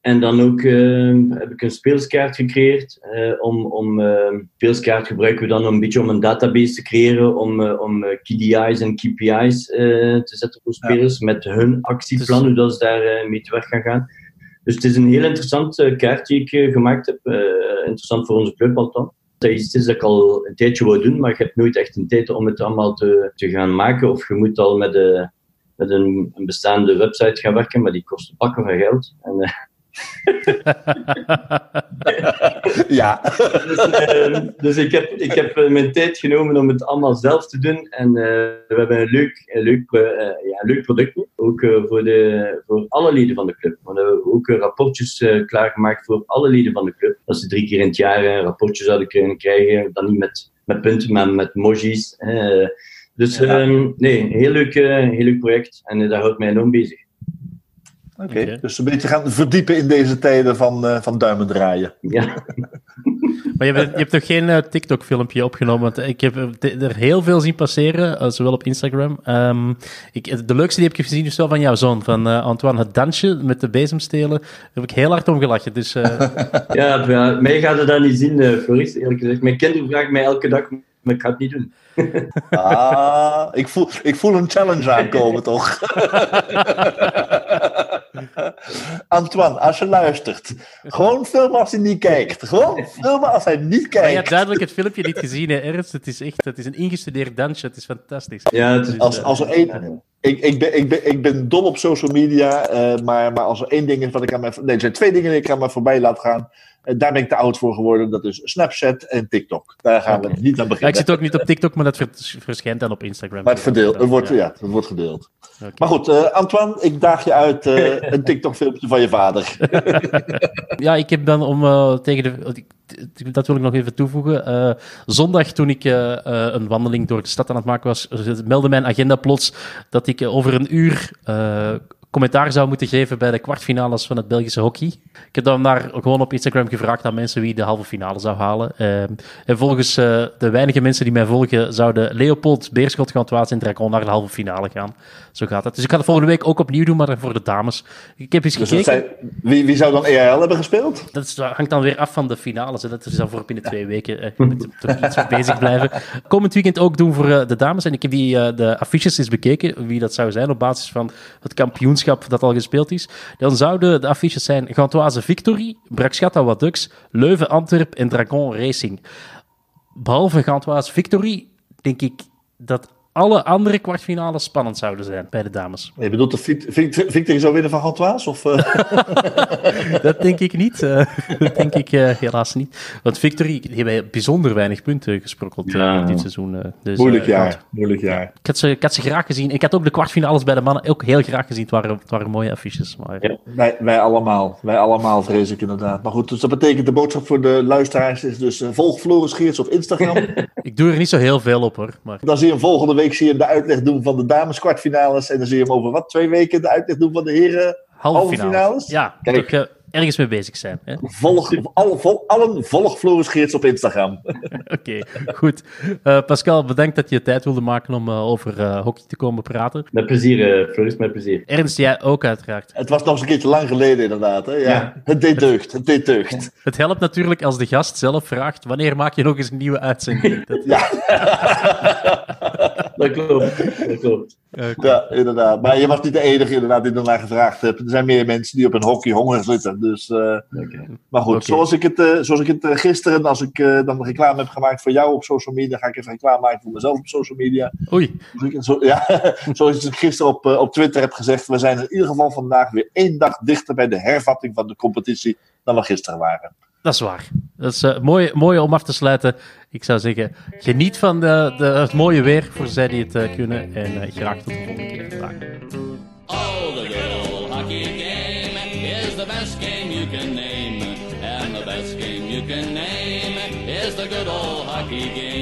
En dan ook eh, heb ik een speelskaart gecreëerd. eh, om, om, eh, speelskaart gebruiken we dan een beetje om een database te creëren, om, eh, om eh, KDI's en KPI's te zetten voor spelers met hun actieplan, Dus- hoe dat ze daar mee te werk gaan gaan. Dus het is een heel interessant kaart die ik gemaakt heb. Interessant voor onze club althans. Dat is iets dat ik al een tijdje wou doen, maar je hebt nooit echt een tijd om het allemaal te, te gaan maken. Of je moet al met, de, met een, een bestaande website gaan werken, maar die kost bakken van geld. En, eh, ja. dus, eh, dus ik heb, ik heb eh, mijn tijd genomen om het allemaal zelf te doen. En eh, we hebben een leuk, een leuk, ja, een leuk product. Ook voor, de, voor alle leden van de club. Want we hebben ook rapportjes klaargemaakt voor alle leden van de club. Dat ze drie keer in het jaar eh, rapportjes zouden kunnen krijgen. Dan niet met, met punten, maar met emojis. Dus Ja. ehm, nee, een heel leuk, eh, heel leuk project en eh, dat houdt mij enorm bezig. Oké, dus een beetje gaan verdiepen in deze tijden van, eh van duimen draaien. Ja, Maar je hebt, je hebt toch geen TikTok-filmpje opgenomen? Want ik heb er- heel veel zien passeren, zowel op Instagram. Ehm, ik, de leukste die heb ik gezien is wel van jouw zoon, van eh, Antoine. Het dansje met de bezemstelen. Daar heb ik heel hard om gelachen. Dus eh, ja, ja, mij gaat het dat niet zien, eh Floris, eerlijk gezegd. Mijn kinderen vragen mij elke dag, maar ik ga het niet doen. Ah, ik voel, ik voel een challenge aankomen, toch? Antoine, als je luistert, gewoon filmen als hij niet kijkt. Gewoon filmen als hij niet maar je kijkt. hebt duidelijk het filmpje niet gezien, hè, Ernst. Het is echt het is een ingestudeerd dansje. Het is fantastisch. Ja, het is, Als, als er één, ik, ik, ben, ik, ben, ik ben dol op social media, eh, maar, maar als er één ding is wat ik aan mij... Nee, er zijn twee dingen die ik aan mij voorbij laat gaan. Eh, daar ben ik te oud voor geworden. Dat is Snapchat en TikTok. Daar gaan we niet aan ja, ik beginnen. zit ook niet op TikTok, maar dat vers- verschijnt dan op Instagram. Maar het, verdeelt, het, wordt, ja, het wordt gedeeld. Maar goed, eh, Antoine, ik daag je uit een TikTok-filmpje van je vader. Ja, ik heb dan om tegen de. Dat wil ik nog even toevoegen. Eh, zondag, toen ik eh, eh, een wandeling door de stad aan het maken was, meldde mijn agenda plots dat ik over een uur commentaar zou moeten geven bij de kwartfinales van het Belgische hockey. Ik heb dan daar gewoon op Instagram gevraagd aan mensen wie de halve finale zou halen. Eh, en volgens eh, de weinige mensen die mij volgen, zouden Leopold, Beerschot, Gantoise en Dragon naar de halve finale gaan. Zo gaat het. Dus ik ga het volgende week ook opnieuw doen, maar dan voor de dames. Ik heb eens Dus gekeken. zijn, wie, wie zou dan ERL hebben gespeeld? Dat is- dat hangt dan weer af van de finales. hè. Dat is dan voor binnen twee weken. eh, Je moet toch iets mee bezig blijven. Komend weekend ook doen voor eh, de dames. En ik heb die, eh, de affiches eens bekeken, wie dat zou zijn, op basis van het dat al gespeeld is. Dan zouden de affiches zijn Gantoise Victory, Brakschata Wadux, Leuven Antwerp en Dragon Racing. Behalve Gantoise Victory, denk ik dat alle andere kwartfinales spannend zouden zijn bij de dames. Je bedoelt dat Vic- Vic- Victor zou winnen van Gantoise? Of, eh? Dat denk ik niet. eh, dat denk ik eh, helaas niet. Want Victory hebben bijzonder weinig punten gesprokkeld Ja. dit seizoen. Dus, moeilijk jaar, moeilijk jaar. Ik had, ze, ik had ze graag gezien. Ik had ook de kwartfinales bij de mannen ook heel graag gezien. Het waren, het waren mooie affiches. Maar, Ja. Wij, wij allemaal, wij allemaal vrees ik inderdaad. Maar goed, dus dat betekent de boodschap voor de luisteraars is dus volg Floris Geerts op Instagram. Ik doe er niet zo heel veel op hoor. Maar dan zie je hem volgende week zie je hem de uitleg doen van de dames kwartfinales. En dan zie je hem over wat, twee weken de uitleg doen van de heren halve, finales. Ja, Kijk. Ergens mee bezig zijn. Hè? Volg, alle, vol, allen volg Floris Geerts op Instagram. Oké, goed. Eh, Pascal, bedankt dat je tijd wilde maken om eh, over eh, hockey te komen praten. met plezier, eh Floris, met plezier. Ernst, jij ook uiteraard. Het was nog eens een keertje lang geleden inderdaad. Hè? Ja. Ja. Het deed deugd, het deed deugd. Het helpt natuurlijk als de gast zelf vraagt: wanneer maak je nog eens een nieuwe uitzending? Dat, Ja. Dat klopt, dat klopt. ja, inderdaad. Maar je was niet de enige inderdaad die ernaar gevraagd hebt. Er zijn meer mensen die op een hockey honger zitten. Dus, eh, maar goed, zoals ik het, eh, zoals ik het eh, gisteren, als ik eh, dan reclame heb gemaakt voor jou op social media, ga ik even reclame maken voor mezelf op social media. Oei, Zoals ik- Zo, ja, zoals ik gisteren op, op Twitter heb gezegd, we zijn in ieder geval vandaag weer één dag dichter bij de hervatting van de competitie dan we gisteren waren. Dat is waar. Dat is eh, mooi, mooi om af te sluiten. Ik zou zeggen, geniet van de, de, het mooie weer voor zij die het kunnen. En eh, graag tot de volgende keer. Dag. Name.